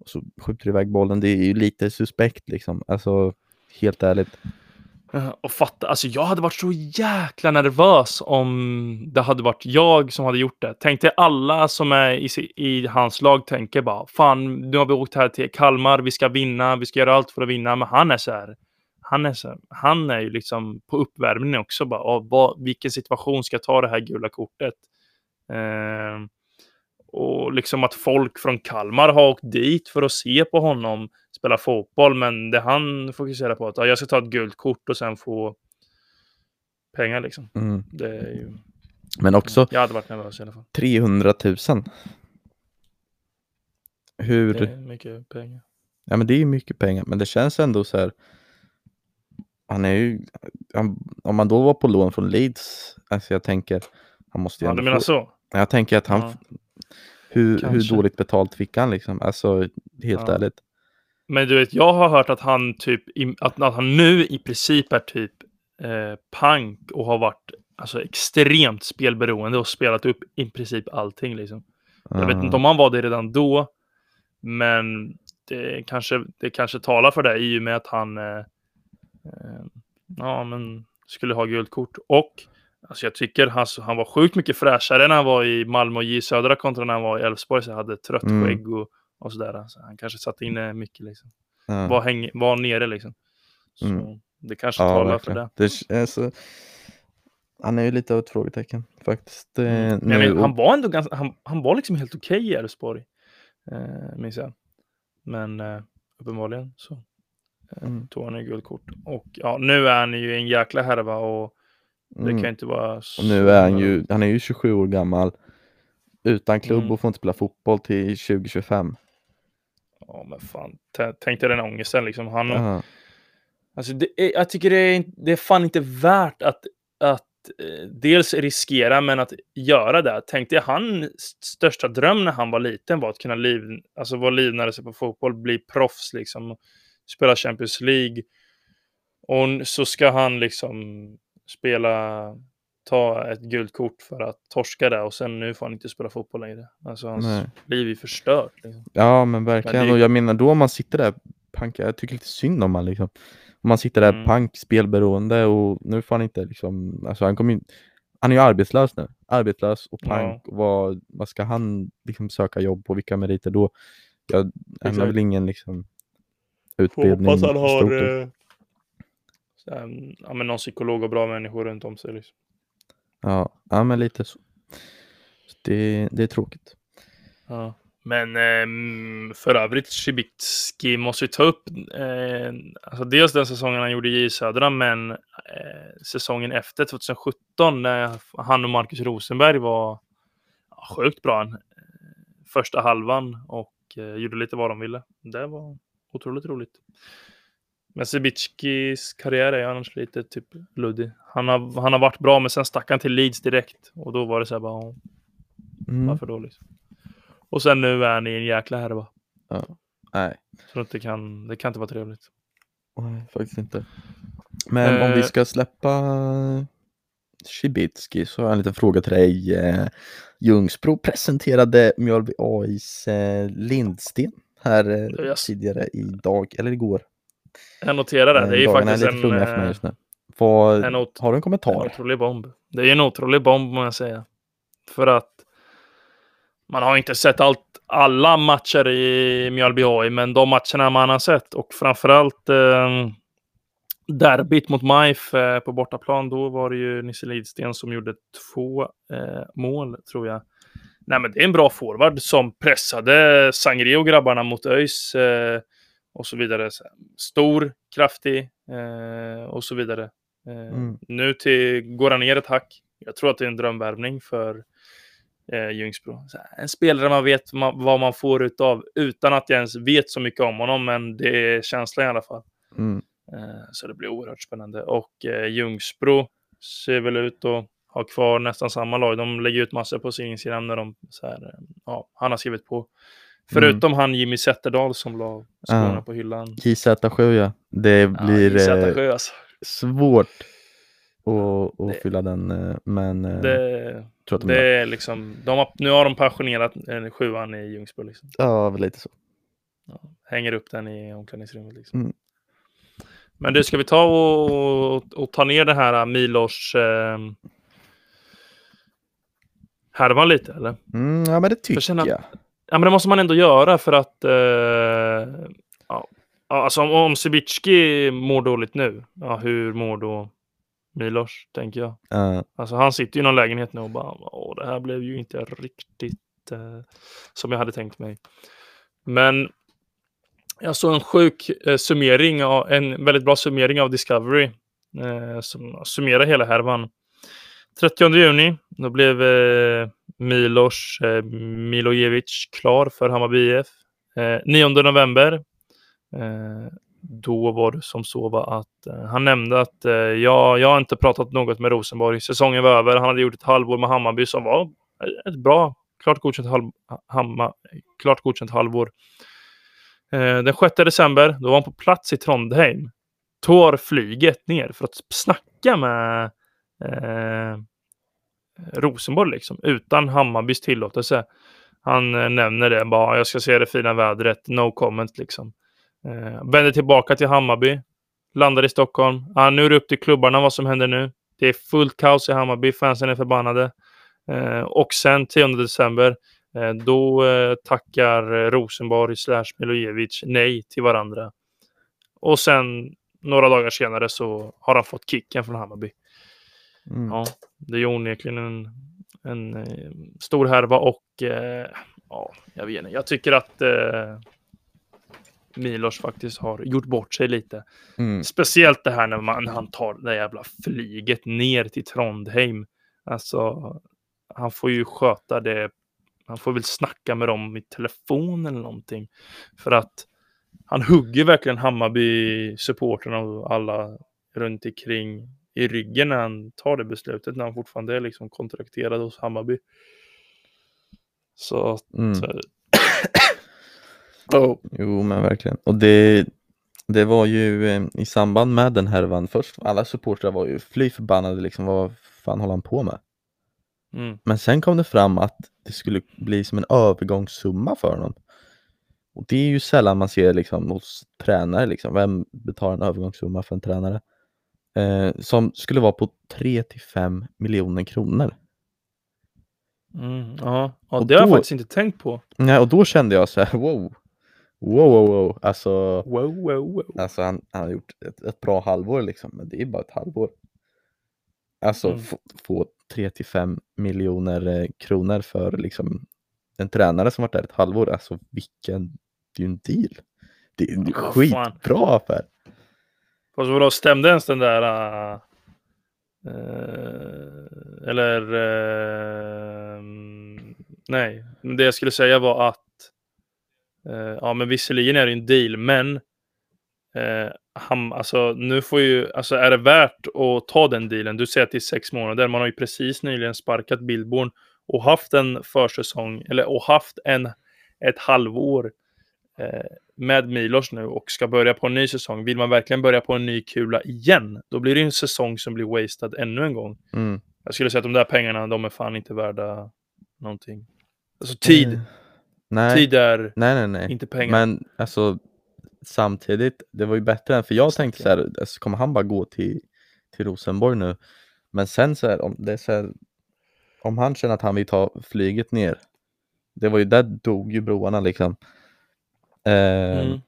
Och så skjuter du iväg bollen. Det är ju lite suspekt liksom. Alltså, helt ärligt. Eh, och fatta, alltså jag hade varit så jäkla nervös om det hade varit jag som hade gjort det. Tänk dig alla som är i, i hans lag tänker bara, fan, nu har vi åkt här till Kalmar, vi ska vinna, vi ska göra allt för att vinna. Men han är så här, han är så här, han är ju liksom på uppvärmning också bara, vad, vilken situation ska jag ta det här gula kortet? Eh, och liksom att folk från Kalmar har åkt dit för att se på honom spela fotboll, men det han fokuserar på att ja, jag ska ta ett gult kort och sen få pengar liksom. Mm. Det är ju... Men också Jag hade varit nervös i alla fall. 300 000. Hur? Det är mycket pengar. Ja men det är mycket pengar, men det känns ändå så här. Han är ju, han, om man då var på lån från Leeds, alltså jag tänker, han måste ju Ja, du menar få, så? Jag tänker att han, Ja. hur, hur dåligt betalt fick han liksom? Alltså helt Ja. ärligt. Men du vet, jag har hört att han typ, att, att han nu i princip är typ eh, pank och har varit alltså, extremt spelberoende och spelat upp i princip allting liksom. Jag vet inte om han var det redan då, men det kanske, det kanske talar för det i och med att han eh, eh, ja, men skulle ha gult kort. Och alltså jag tycker han, han var sjukt mycket fräschare när han var i Malmö och J Södra kontra när han var i Elfsborg. Så jag hade trött Mm. skägg och, och sådär. Så han kanske satte in eh, mycket liksom. Ja. Var, häng, var nere liksom. Så Mm. det kanske Ja, talar för verkligen. det. det är så, han är ju lite av ett frågetecken faktiskt. eh, Mm. nu, Men han och- var ändå ganska, han, han var liksom helt okej i Elfsborg. Eh, minns jag. Men eh, uppenbarligen så eh, Mm. tog han ju guldkort. Och ja, nu är han ju en jäkla härva och det mm. kan inte vara Och så... nu är han ju, han är ju 27 år gammal. Utan klubb Mm. och får inte spela fotboll till 2025. Ja, men fan. Tänk dig den ångesten liksom. Han, Ja. Alltså det jag tycker det är, det är fan inte värt att, att eh, dels riskera, men att göra det. Tänk dig, hans största dröm när han var liten var att kunna liv, alltså vara livnära sig på fotboll, bli proffs, liksom, spela Champions League. Och så ska han liksom spela, ta ett gult kort för att torska det och sen nu får han inte spela fotboll längre. Alltså hans Nej. liv är förstört. Liksom. ja men verkligen. det- Och jag menar då om man sitter där, pank, jag tycker lite synd om man liksom. Om man sitter där Mm. pank, spelberoende och nu får han inte liksom, alltså han kommer ju, han är ju arbetslös nu. Arbetslös och pank. Och vad, vad ska han liksom söka jobb på? Vilka meriter då? Jag, han har väl ingen liksom utbildning Hoppas han har eh, så här, ja, men någon psykolog och bra människor runt om sig. Liksom. Ja, ja, men lite så. så det, det är tråkigt. Ja. Men eh, för övrigt, Cibicki måste ju ta upp eh, alltså dels den säsongen han gjorde i J Södra, men eh, säsongen efter 2017 när han och Marcus Rosenberg var ja, sjukt bra eh, första halvan och eh, gjorde lite vad de ville. Det var otroligt roligt. Men Cibickis karriär är annars lite typ luddig. Han har, han har varit bra, men sen stack han till Leeds direkt och då var det så här bara, Mm. varför då liksom? Och sen nu är han i en jäkla härva. Nej. Så det, kan, det kan inte vara trevligt. Nej, faktiskt inte. Men om vi Eh. ska släppa Cibicki så har jag en liten fråga till dig. Eh, Ljungsbro presenterade Mjölby AIs eh, Lindsten här eh, Yes. tidigare idag, eller igår. Jag noterar det. Det är ju faktiskt är lite en, för mig eh, just nu. Vad, en ot- har du en en kommentar? otrolig bomb. Det är en otrolig bomb må jag säga. För att man har inte sett allt, alla matcher i Mjölby HI, men de matcherna man har sett och framförallt eh, derbyt mot MIF eh, på bortaplan, då var det ju Nisse Lidsten som gjorde två eh, mål, tror jag. Nej, men det är en bra forward som pressade Sangre och grabbarna mot ÖIS eh, och så vidare. Stor, kraftig eh, och så vidare. Eh, mm. Nu till, går han ner ett hack. Jag tror att det är en drömvärvning för eh, Ljungsbro. En spelare man vet man, vad man får utav utan att jag ens vet så mycket om honom, men det är känslan i alla fall. Mm. Eh, så det blir oerhört spännande. Och eh, Ljungsbro ser väl ut att ha kvar nästan samma lag. De lägger ut massor på sin Instagram när de så här, eh, ja, han har skrivit på. Förutom mm. han Jimmy Zetterdahl som la skorna ja. på hyllan. JZ7 ja. Det blir ja, JZ7, alltså. svårt att, att det, fylla den, men det, tror att de det är liksom, de har, nu har de passionerat sjuan i Ljungsbro. Liksom. Ja, lite så. Ja, hänger upp den i omklädningsrummet. Liksom. Mm. Men du, ska vi ta och, och, och ta ner det här Milos eh, härvan lite eller? Mm, ja, men det tycker jag. Ja, men det måste man ändå göra för att eh, ja, alltså om, om Sibicki mår dåligt nu, ja, hur mår då Milos, tänker jag. Uh. Alltså han sitter i någon lägenhet nu och bara, åh, det här blev ju inte riktigt eh, som jag hade tänkt mig. Men jag såg en sjuk eh, summering, av, en väldigt bra summering av Discovery eh, som summerar hela härvan. 30 juni, då blev eh, Milos eh, Milojevic klar för Hammarby IF. Eh, 9 november, eh, då var det som så var att eh, han nämnde att eh, jag, jag har inte pratat något med Rosenborg. Säsongen var över. Han hade gjort ett halvår med Hammarby som var ett bra, klart godkänt, halv, hamma, klart godkänt halvår. Eh, den 6 december, då var han på plats i Trondheim. Tar flyget ner för att snacka med eh, Rosenborg liksom, utan Hammarbys tillåtelse. Han eh, nämner det bara, jag ska se det fina vädret, no comment liksom. Eh, vänder tillbaka till Hammarby, landar i Stockholm. Ah, nu är det upp till klubbarna vad som händer nu. Det är fullt kaos i Hammarby, fansen är förbannade. Eh, och sen 10 december, Eh, då eh, tackar Rosenborg slash Milojevic nej till varandra. Och sen några dagar senare så har han fått kicken från Hammarby. Mm. Ja, det är onekligen en, en eh, stor härva och eh, ja, jag vet inte. Jag tycker att eh, Milos faktiskt har gjort bort sig lite. Mm. Speciellt det här när, man, när han tar det jävla flyget ner till Trondheim. Alltså, han får ju sköta det han får väl snacka med dem i telefon eller någonting. För att han hugger verkligen Hammarby-supporterna och alla runt omkring i ryggen när han tar det beslutet, när han fortfarande är liksom kontrakterad hos Hammarby. Så att... Mm. oh. Jo, men verkligen. Och det, det var ju eh, i samband med den härvan först, alla supportrar var ju fly förbannade liksom, vad fan håller han på med? Mm. Men sen kom det fram att det skulle bli som en övergångssumma för honom. Och det är ju sällan man ser liksom hos tränare, liksom. vem betalar en övergångssumma för en tränare? Eh, som skulle vara på 3 till 5 miljoner kronor. Mm, ja, ja det då, har jag faktiskt inte tänkt på. Nej, och då kände jag så här, wow. Wow, wow, wow. Alltså, wow, wow, wow. alltså han, han har gjort ett, ett bra halvår liksom, men det är bara ett halvår. Alltså mm. få 3 till 5 miljoner eh, kronor för liksom en tränare som varit där ett halvår. Alltså vilken, det är ju en deal. Det är en oh, skitbra fan. affär. Fast vadå, stämde ens den där uh, uh, eller uh, nej, det jag skulle säga var att eh, ja, men visserligen är det en deal, men eh, han, alltså, nu får ju, alltså, är det värt att ta den dealen? Du säger att det är sex månader. Man har ju precis nyligen sparkat Billborn och haft en försäsong, eller och haft en, ett halvår med Milos nu och ska börja på en ny säsong. Vill man verkligen börja på en ny kula igen, då blir det en säsong som blir wasted ännu en gång. Mm. Jag skulle säga att de där pengarna, de är fan inte värda någonting. Alltså tid. Mm. Nej. Tid är nej, nej, nej. inte pengar. Men alltså samtidigt, det var ju bättre än, för jag tänkte så här, alltså, kommer han bara gå till, till Rosenborg nu? Men sen så här, om det är så här, om han känner att han vill ta flyget ner, Det var ju där dog ju broarna liksom. Eh, Mm.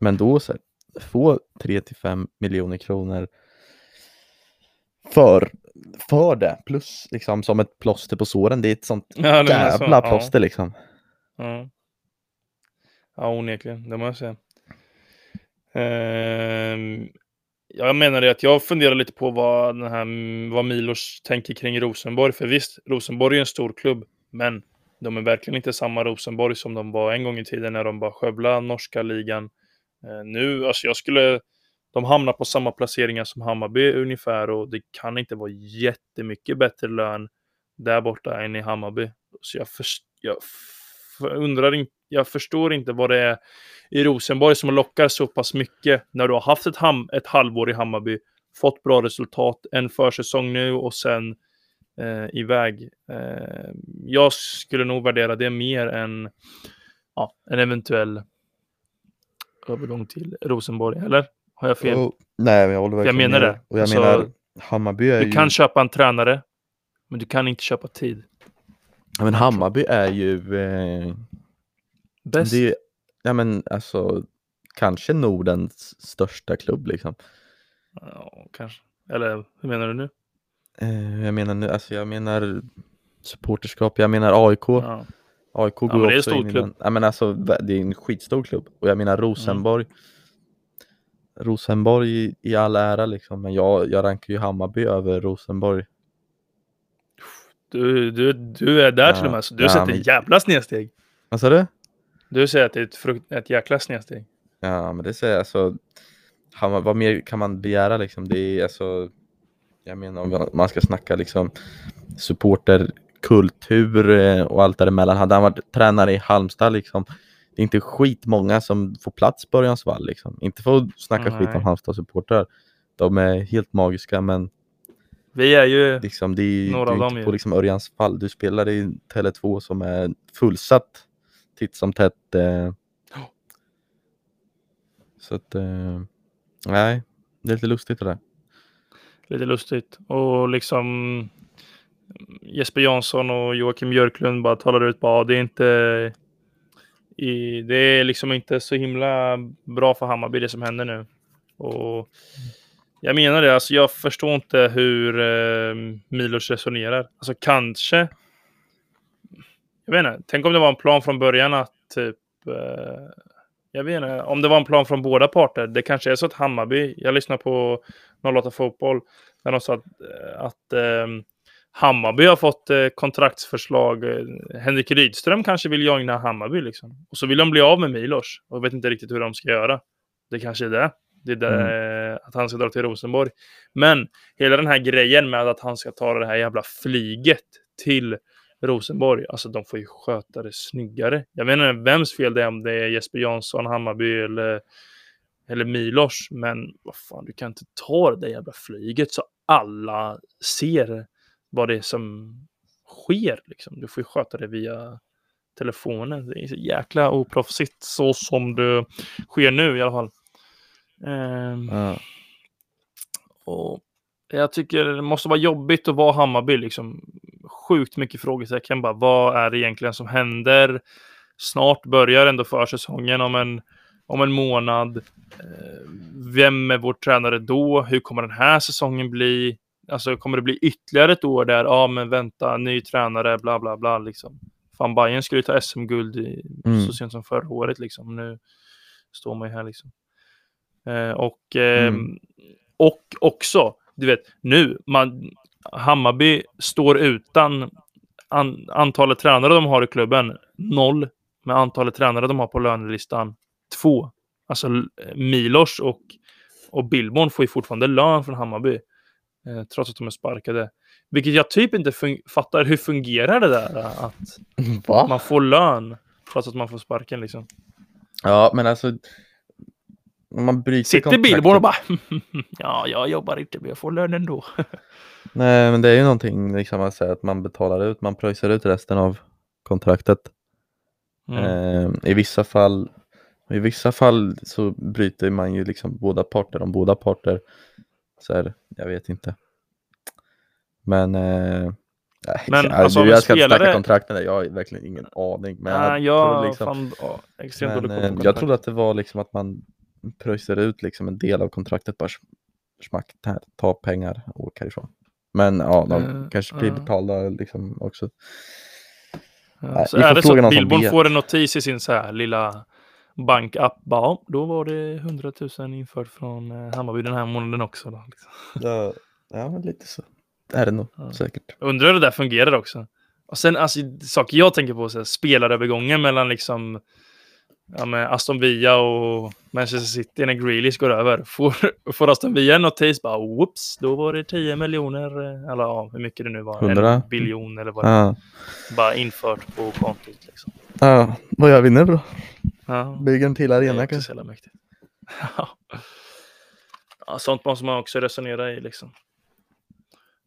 Men då så här, få 3 till 5 miljoner kronor för, för det, plus liksom som ett plåster på såren. Det är ett sånt Ja, jag så. jävla Ja. plåster liksom. Ja. ja, onekligen. Det måste jag säga. Ehm, jag menar det att jag funderar lite på vad, den här, vad Milos tänker kring Rosenborg. För visst, Rosenborg är en stor klubb, men de är verkligen inte samma Rosenborg som de var en gång i tiden när de bara skövlade norska ligan. Eh, nu, alltså jag skulle... De hamnar på samma placeringar som Hammarby ungefär och det kan inte vara jättemycket bättre lön där borta än i Hammarby. Så jag, för, jag f- undrar inte, jag förstår inte vad det är i Rosenborg som lockar så pass mycket när du har haft ett, ham, ett halvår i Hammarby, fått bra resultat, en försäsong nu och sen eh, iväg. Eh, jag skulle nog värdera det mer än ja, en eventuell övergång till Rosenborg, eller? Har jag fel? Och, nej, jag håller jag verkligen menar med. det. Och jag Alltså, menar, Hammarby är Du ju... kan köpa en tränare, men du kan inte köpa tid. Ja, men Hammarby är ju... Eh, Bäst. det, ja men alltså, kanske Nordens största klubb liksom. Ja, kanske. Eller hur menar du nu? Eh, jag menar nu, alltså jag menar supporterskap, jag menar AIK. Ja. AIK går men det är också stor in i klubb. den. Ja, men alltså, det är en skitstor klubb. Och jag menar Rosenborg. Rosenborg i, i all ära liksom, men jag, jag rankar ju Hammarby över Rosenborg. Du, du, du är där Ja. till och med, så du Ja, sätter men- ett jävla snedsteg. Vad sa du? Du säger att det är ett, frukt, ett jäkla snedsteg. Ja, men det säger jag alltså. Hammar, vad mer kan man begära liksom? Det är alltså. Jag menar om man ska snacka liksom supporterkultur eh, och allt däremellan. Hade han varit tränare i Halmstad liksom. Det är inte skitmånga som får plats på Örjans vall liksom. Inte för att snacka skit Nej. om Halmstad supportrar. De är helt magiska men Vi är ju... liksom, det är, Några av dem ju. på liksom Örjans fall. Du spelar i Tele2 som är fullsatt titt som tätt. Eh. Så att, eh, nej, det är lite lustigt det där. Lite lustigt. Och liksom Jesper Jansson och Joakim Björklund bara talar ut bara, det är inte i, det är liksom inte så himla bra för Hammarby det som händer nu. Och jag menar det, alltså jag förstår inte hur eh, Milos resonerar. Alltså kanske jag vet inte, tänk om det var en plan från början att typ eh, jag vet inte, om det var en plan från båda parter. Det kanske är så att Hammarby, jag lyssnar på 08 Fotboll, när de sa att, eh, att eh, Hammarby har fått eh, kontraktsförslag. Henrik Rydström kanske vill joina Hammarby liksom. Och så vill de bli av med Milos och vet inte riktigt hur de ska göra. Det kanske är det. Det är det, eh, att han ska dra till Rosenborg. Men hela den här grejen med att han ska ta det här jävla flyget till Rosenborg, alltså de får ju sköta det snyggare. Jag inte vems fel det är, om det är Jesper Jansson, Hammarby eller, eller Milos, men vad fan, du kan inte ta det där jävla flyget så alla ser vad det är som sker. Liksom. Du får ju sköta det via telefonen. Det är så jäkla oproffsigt så som det sker nu i alla fall. Ehm, Ja. och jag tycker det måste vara jobbigt att vara Hammarby. Liksom. Sjukt mycket frågetecken. Bara, vad är det egentligen som händer? Snart börjar ändå försäsongen om en, om en månad. Eh, vem är vår tränare då? Hur kommer den här säsongen bli? Alltså kommer det bli ytterligare ett år där? Ja, men vänta, ny tränare, bla bla bla. Liksom. Fan, Bayern skulle ju ta SM-guld Mm. så sent som förra året. Liksom. Nu står man ju här liksom. Eh, och, eh, Mm. och också, du vet, nu, man, Hammarby står utan an, antalet tränare de har i klubben, noll, med antalet tränare de har på lönelistan, två. Alltså Milos och, och Billborn får ju fortfarande lön från Hammarby, eh, trots att de är sparkade. Vilket jag typ inte fattar, hur fungerar det där? eh, Att *laughs* Va? man får lön trots att man får sparken liksom. Ja, men alltså. Man bryter Sitter Billborn och bara *laughs* ja, jag jobbar inte men jag får lön ändå. *laughs* Nej, men det är ju någonting liksom att säga att man betalar ut, man pröjsar ut resten av kontraktet. Mm. Eh, I vissa fall i vissa fall så bryter man ju liksom båda parter om båda parter. Så här, jag vet inte. Men eh, Men, jag, alltså, du, jag ska inte snacka spelare- kontrakten, där, jag har verkligen ingen aning. Men Nej, jag, tror liksom, fan, ja, men, eh, jag trodde att det var liksom att man pröjsar ut liksom en del av kontraktet bara smack, här, ta pengar och åka härifrån. Men ja, de Eh, kanske blir ja. betalda liksom också. Ja, Nej, så är det så att Billborn får en notis i sin så här lilla bankapp. Ja, då var det 100 000 infört från eh, Hammarby den här månaden också. Då, liksom. Ja, ja lite så. Det är det nog Ja. säkert. Undrar hur det där fungerar också. Och sen alltså, saker jag tänker på, så här, spelarövergången mellan liksom ja, Aston Villa och Manchester City när Grealish går över. Får, *laughs* får Aston Villa en notis, bara whoops, då var det 10 miljoner, eh, eller ja, hur mycket det nu var, 100? en biljon eller vad det Ja. bara infört på kontot. Liksom. ja, vad gör vi nu då? Ja. Bygger en till arena kanske? *laughs* ja, sånt måste man också resonera i liksom.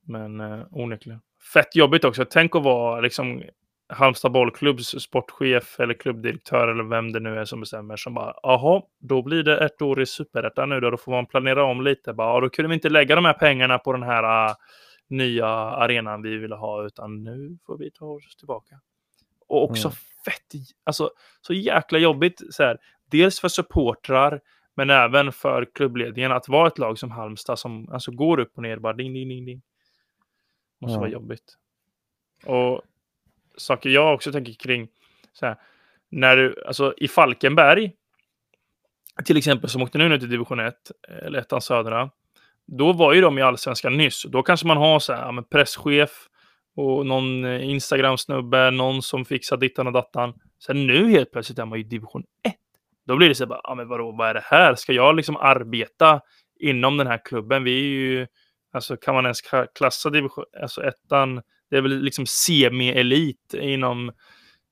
Men eh, onekligen. Fett jobbigt också. Tänk att vara liksom Halmstad bollklubbs sportchef eller klubbdirektör eller vem det nu är som bestämmer som bara jaha, då blir det ett år i superettan nu då, då får man planera om lite. Bara, "Ja, då kunde vi inte lägga de här pengarna på den här uh, nya arenan vi ville ha utan nu får vi ta oss tillbaka. Och också Mm. fett, alltså så jäkla jobbigt så här. Dels för supportrar men även för klubbledningen att vara ett lag som Halmstad som alltså går upp och ner bara ding ding ding ding. Måste Ja. vara jobbigt. Och saker jag också tänker kring så här, när du, alltså i Falkenberg till exempel som åkte nu till division 1 eller ettan södra. Då var ju de i allsvenskan nyss. Då kanske man har så här, ja, presschef och någon eh, Instagram-snubbe, någon som fixar dittan och dattan. Sen nu helt plötsligt är man ju i division 1. Då blir det så här bara, ja men vadå, vad är det här? Ska jag liksom arbeta inom den här klubben? Vi är ju, alltså kan man ens klassa division, alltså ettan, det är väl liksom semi-elit inom,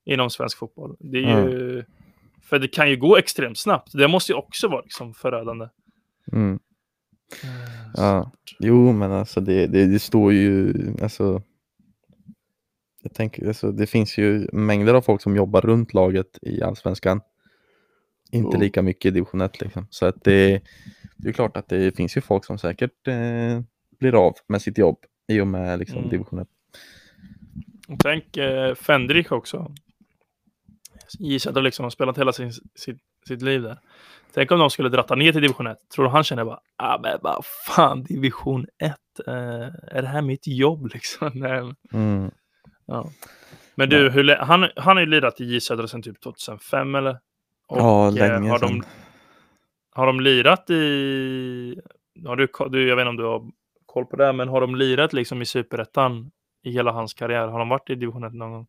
inom svensk fotboll. Det är ju, för det kan ju gå extremt snabbt. Det måste ju också vara liksom förödande. Mm. Ja, jo men alltså det, det, det står ju, alltså jag tänker, alltså, det finns ju mängder av folk som jobbar runt laget i Allsvenskan. Inte Oh. lika mycket i division 1 liksom. Så att det, det är klart att det finns ju folk som säkert eh, blir av med sitt jobb i och med liksom, Mm. division 1. Och Tänk eh, Fendrik också. Gissar att liksom har spelat hela sin, sitt, sitt liv där. Tänk om de skulle dratta ner till division 1. Tror du han känner bara, ah, men vad fan division 1, eh, är det här mitt jobb *laughs* liksom? Nej, Mm. Ja. Men du, hur, han, han har ju lirat i J Södra sedan typ 2005 eller? Och, Ja, eh, länge har sedan. de, har de lirat i, har du, du, jag vet inte om du har koll på det, men har de lirat liksom i superettan i hela hans karriär? Har de varit i division 1 någon gång?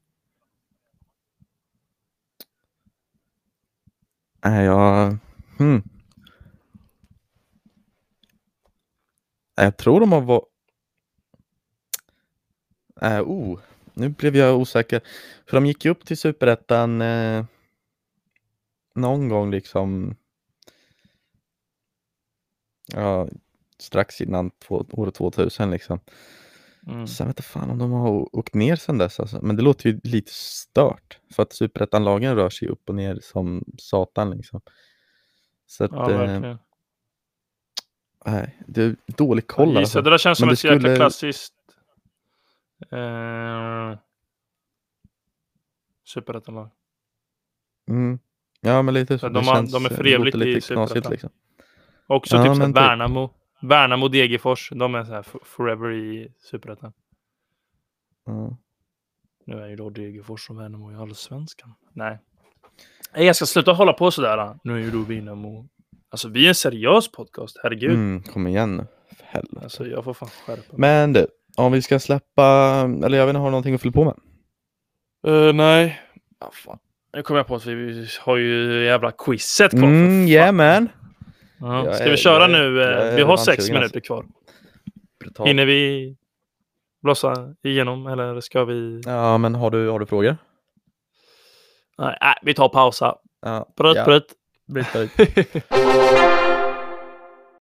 Nej, jag... Hmm. Jag tror de har varit... Äh, oh, nu blev jag osäker. För de gick ju upp till superettan eh, någon gång liksom... Ja, strax innan två, år 2000 liksom. Mm. Sen vet jag fan om de har åkt ner sen dess alltså. Men det låter ju lite stört. För att superettanlagen rör sig upp och ner som satan liksom. Så att, Ja, eh, verkligen. nej, det är dålig koll alltså. Södra känns som ett det jäkla skulle- klassiskt eh, superettanlag. Mm. Ja men lite så. De har- känns, de är för låter i Superettan. liksom. Också Ja, typ, så här men typ. Värnamo. Värnamo, Degerfors. De är så här forever i superettan. Ja. Nu är ju då Degerfors och Värnamo i allsvenskan. Nej. Nej, jag ska sluta hålla på sådär. Nu är ju då Värnamo. Alltså vi är en seriös podcast, herregud. Mm, kom igen nu. Alltså jag får fan skärpa mig. Men du, om vi ska släppa, eller jag vet inte, har du någonting att fylla på med? Eh, nej. Ah, fan. Nu kom jag på att vi har ju jävla quizet kvar. Mm, fan. yeah man. Ja, ska vi köra är- nu? eh, är Vi har sex minuter kvar. Brutalt. Hinner vi blossa igenom eller ska vi? Ja men har du, har du frågor? Nej, nej, vi tar pausa. Ja. Prutt, ja. prutt. Bryt, bryt. *laughs*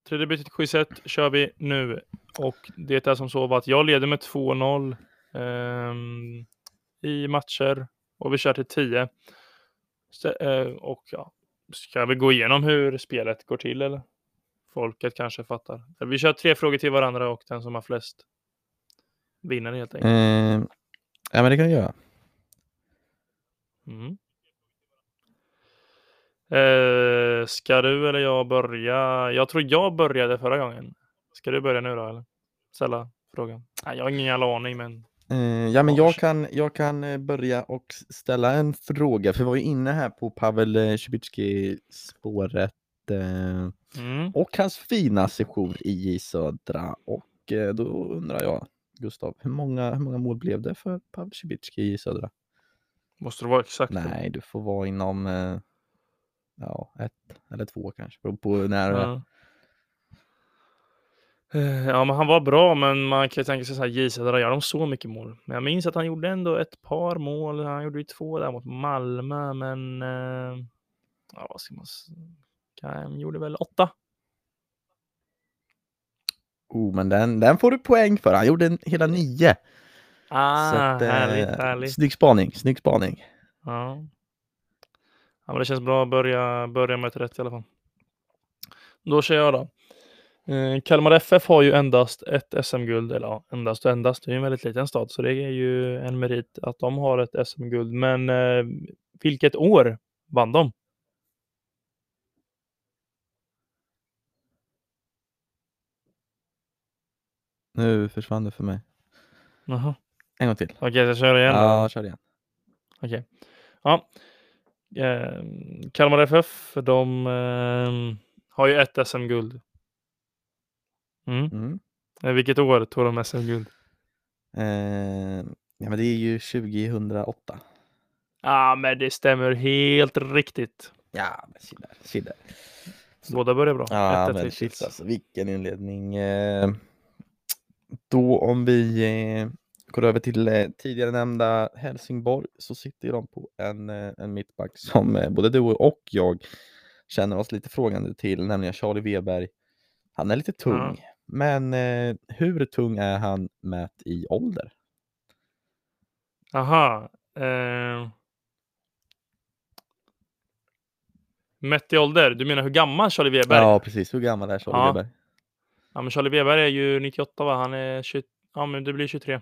Tredje bytet quizet kör vi nu. Och det är som så att jag leder med 2-0 ehm, i matcher. Och vi kör till 10. Så, eh, och ja, ska vi gå igenom hur spelet går till eller? Folket kanske fattar. Vi kör tre frågor till varandra och den som har flest vinner helt enkelt. Eh, ja, men det kan jag göra. Mm. Eh, ska du eller jag börja? Jag tror jag började förra gången. Ska du börja nu då eller? Ställa frågan. Nej, jag har ingen jävla aning men. Eh, ja, men jag kan, jag kan eh, börja och ställa en fråga, för vi var ju inne här på Pavel eh, Cibicki-spåret eh, Mm. och hans fina sejour i Södra. Och eh, då undrar jag, Gustav, hur många, hur många mål blev det för Pavel Cibicki i Södra? Måste det vara exakt? Nej, du får vara inom eh, ja, ett eller två kanske, beror på när. Ja. Eh, Ja, men han var bra, men man kan ju tänka sig så här, J Södra, gör de så mycket mål? Men jag minns att han gjorde ändå ett par mål. Han gjorde ju två där mot Malmö, men eh, ja, vad ska man s- han gjorde väl åtta. Oh, men den, den får du poäng för. Han gjorde en, hela nio. Ah, Så att, eh, härligt, härligt. Snygg spaning, snygg spaning. Ja. Ja, men det känns bra att börja, börja med ett rätt i alla fall. Då kör jag då. Eh, Kalmar FF har ju endast ett SM-guld, eller ja, endast och endast, det är ju en väldigt liten stad, så det är ju en merit att de har ett SM-guld. Men eh, vilket år vann de? Nu försvann det för mig. Jaha, En gång till. okej, jag kör igen då. Ja, kör igen. Okej. Ja. Eh, Kalmar FF, de eh, har ju ett SM-guld. Mm. Mm. Eh, Vilket år tog de SM-guld? Eh, ja, men det är ju 2008. Ja, men det stämmer helt riktigt. Ja, men se där. Båda börjar bra. Ja, 1-1 men shit alltså, vilken inledning. Eh, då om vi eh, går över till eh, tidigare nämnda Helsingborg så sitter de på en, eh, en mittback som eh, både du och jag känner oss lite frågande till, nämligen Charlie Weber. Han är lite tung, Ja. men eh, hur tung är han mätt i ålder? Aha. Eh... Mätt i ålder, du menar hur gammal Charlie Weber är? Ja, precis. Hur gammal är Charlie Ja. Weber? Ja, men Charlie Weber är ju 98 va? Han är 20... Ja, men det blir 23.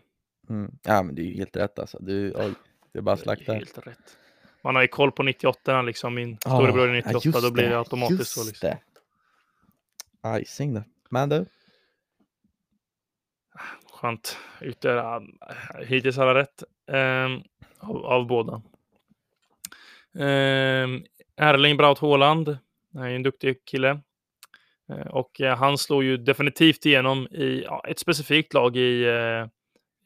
Mm. Ja, men det är ju helt rätt alltså. Du, oj, det är bara slakta. Helt rätt. Man har ju koll på 98 liksom. Min storebror är Ja, 98, just då blir det automatiskt just så. Liksom. det. Icing det. Men du, Skönt. Ute, ja, hittills har jag rätt. ehm, av, av båda. Um, Erling Braut Haaland. Är en duktig kille. Eh, och eh, han slår ju definitivt igenom i ja, ett specifikt lag i, eh,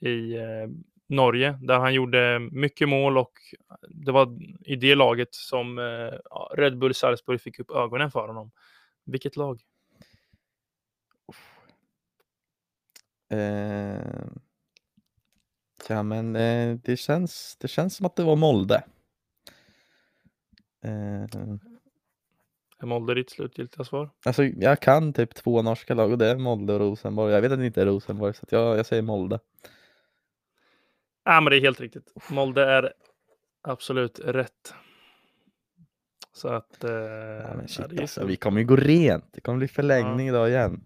i eh, Norge där han gjorde mycket mål och det var i det laget som eh, Red Bull Salzburg fick upp ögonen för honom. Vilket lag? eh, ja men eh, det, känns, det känns som att det var Molde. Eh, Är Molde ditt slutgiltiga svar? alltså jag kan typ två norska lag och det är Molde och Rosenborg. Jag vet att det inte är Rosenborg så jag, jag säger Molde. Ja, men det är helt riktigt. Molde är absolut rätt. Så att... Eh, Ja, men ja, shit, det är alltså, så. vi kommer ju gå rent. Det kommer bli förlängning idag igen.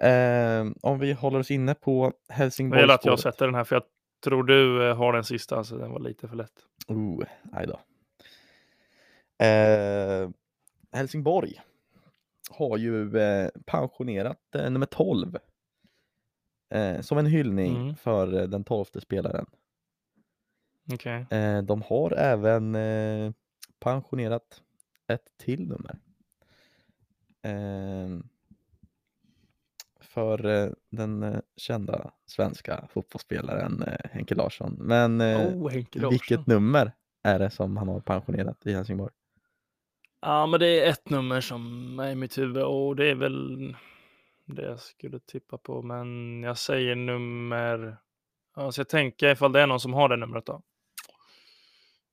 Eh, om vi håller oss inne på Det Helsingborg. gäller att jag sätter den här, för jag tror du eh, har den sista, så den var lite för lätt. Oh, aj då. Eh, Helsingborg har ju eh, pensionerat eh, nummer 12 eh, som en hyllning Mm. för eh, den tolfte spelaren. Okej. Eh, de har även eh, pensionerat ett till nummer. Eh, för eh, den kända svenska fotbollsspelaren Henke Larsson. Men oh, Henke Larsson. vilket nummer är det som han har pensionerat i Helsingborg? Ja, men det är ett nummer som är i mitt huvud och det är väl det jag skulle tippa på. Men jag säger nummer... Ja, så jag tänker ifall det är någon som har det numret då.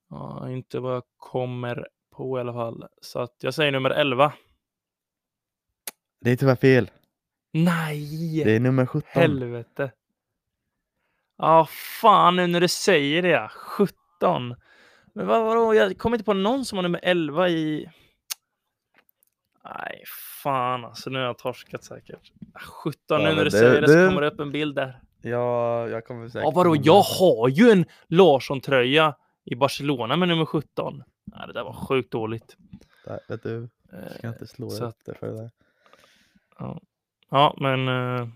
Ja, inte vad jag kommer på i alla fall. Så att jag säger nummer 11. Det är tyvärr fel. Nej! Det är nummer 17. Helvete. Ja, fan nu när du säger det. ja. 17. Men vad, vadå? Jag kommer inte på någon som har nummer 11 i... Nej, fan alltså. Nu har jag torskat säkert. 17, Ja, nu när du säger det så kommer det upp en bild där. Ja, jag kommer säkert... Ja, vadå? Jag har ju en Larsson-tröja i Barcelona med nummer 17. Nej, det där var sjukt dåligt. Nej, vet du, jag Eh, ska inte slå så upp det för det där. Ja, ja men... eh,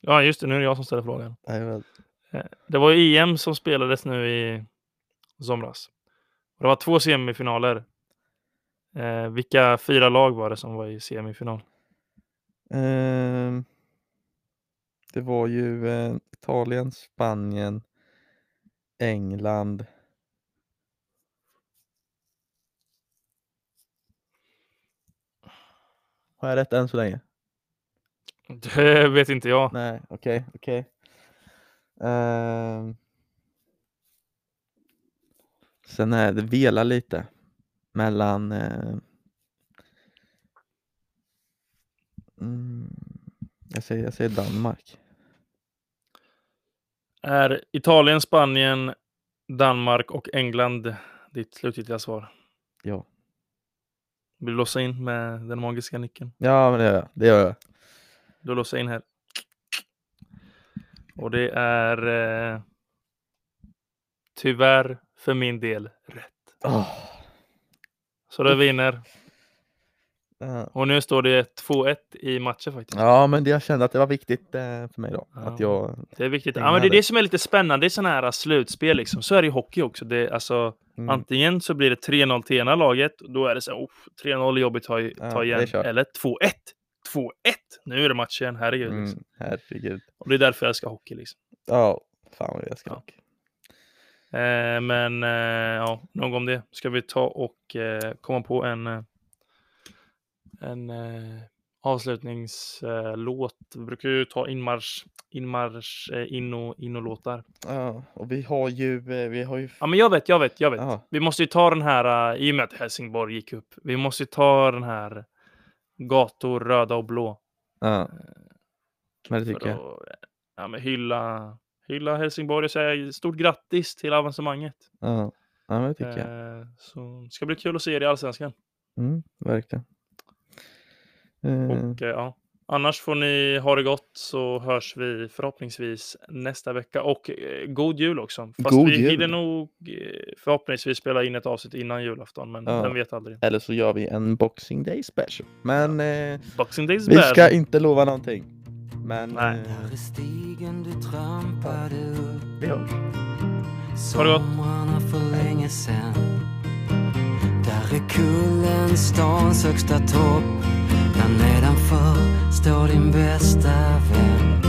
Ja, just det. Nu är det jag som ställer frågan. Nej, men, Eh, Det var ju EM som spelades nu i somras. Det var två semifinaler. Eh, vilka fyra lag var det som var i semifinal? ehm, det var ju eh, Italien, Spanien, England. Har jag rätt än så länge? *laughs* Det vet inte jag. Nej, okej, okej. Ehm. sen är det vela lite mellan eh, mm, jag, säger, jag säger Danmark. Är Italien, Spanien, Danmark och England ditt slutgiltiga svar? Ja. Vill du låsa in med den magiska nyckeln? Ja, men det gör jag. Det gör jag. Du låser in här. Och det är eh, tyvärr för min del rätt. Åh. Så du vinner. Ja. Och nu står det 2-1 i matchen faktiskt. Ja, men det, jag kände att det var viktigt eh, för mig då. Ja. Att jag... Det är viktigt. Ja, men det är det som är lite spännande i sådana här slutspel. Liksom. Så är det i hockey också. Det alltså, Mm, Antingen så blir det 3-0 till ena laget. och Då är det så här, oh, 3-0 är jobbigt att ta, Ja, ta igen. kört. Eller 2-1. 2-1! Nu är det match igen. Herregud. Liksom. mm, herregud. Och det är därför jag älskar hockey. Liksom. Ja, fan vad jag älskar Ja. hockey. Eh, men eh, ja, nog om det. Ska vi ta och eh, komma på en, eh, en eh, avslutningslåt. Vi brukar ju ta inmarsch, inmarsch, eh, in och, in och låtar. Ja, och vi har ju, vi har ju... Ja, men jag vet, jag vet, jag vet. Ja, Vi måste ju ta den här, i och med att Helsingborg gick upp. Vi måste ju ta den här gator röda och blå. ja. Men det tycker jag. att ja, men hylla, hylla Helsingborg och säga stort grattis till avancemanget. Ja, ja men det tycker jag. Eh, så ska bli kul att se er i Allsvenskan. Mm, verkligen. Eh, Och eh, ja, annars får ni ha det gott så hörs vi förhoppningsvis nästa vecka. Och god jul också. Fast God vi jul. hinner nog förhoppningsvis spela in ett avsnitt innan julafton, men Ja. vem vet aldrig. Eller så gör vi en Boxing Day special. Men eh, Boxing Days vi bad. ska inte lova någonting. Men Nej. eh, Där är stigen du trampade upp. Vi hörs. Ha det gott. Somrarna för länge sen Där är kullen stans högsta topp. Där nedanför står din bästa vän.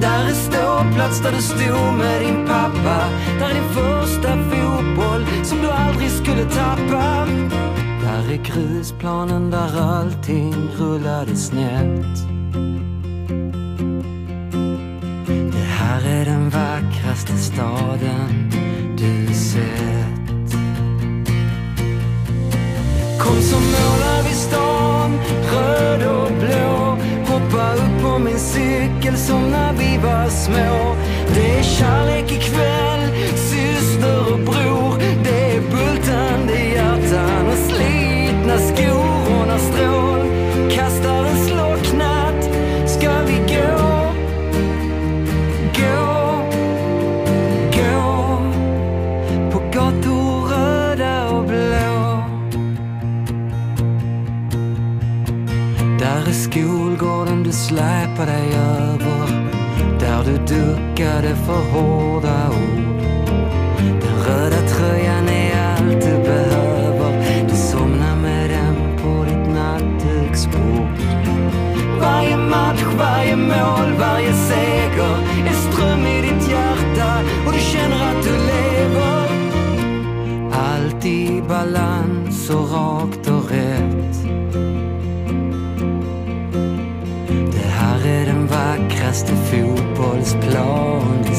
Där är ståplats där du stod med din pappa. Där är din första fotboll som du aldrig skulle tappa. Där är grusplanen där allting rullade snett vackraste staden du sett. Kom så målar vi stan, röd och blå. Hoppa upp på min cykel som när vi var små. Det är kärlek ikväll, släpa dig över Där du duckade för hårda ord. Den röda tröjan är allt du behöver. Du somnar med den på ditt nattduksbord. Varje match, varje mål, varje seger är ström i ditt hjärta och du känner att du lever. Allt i balans och rakt Det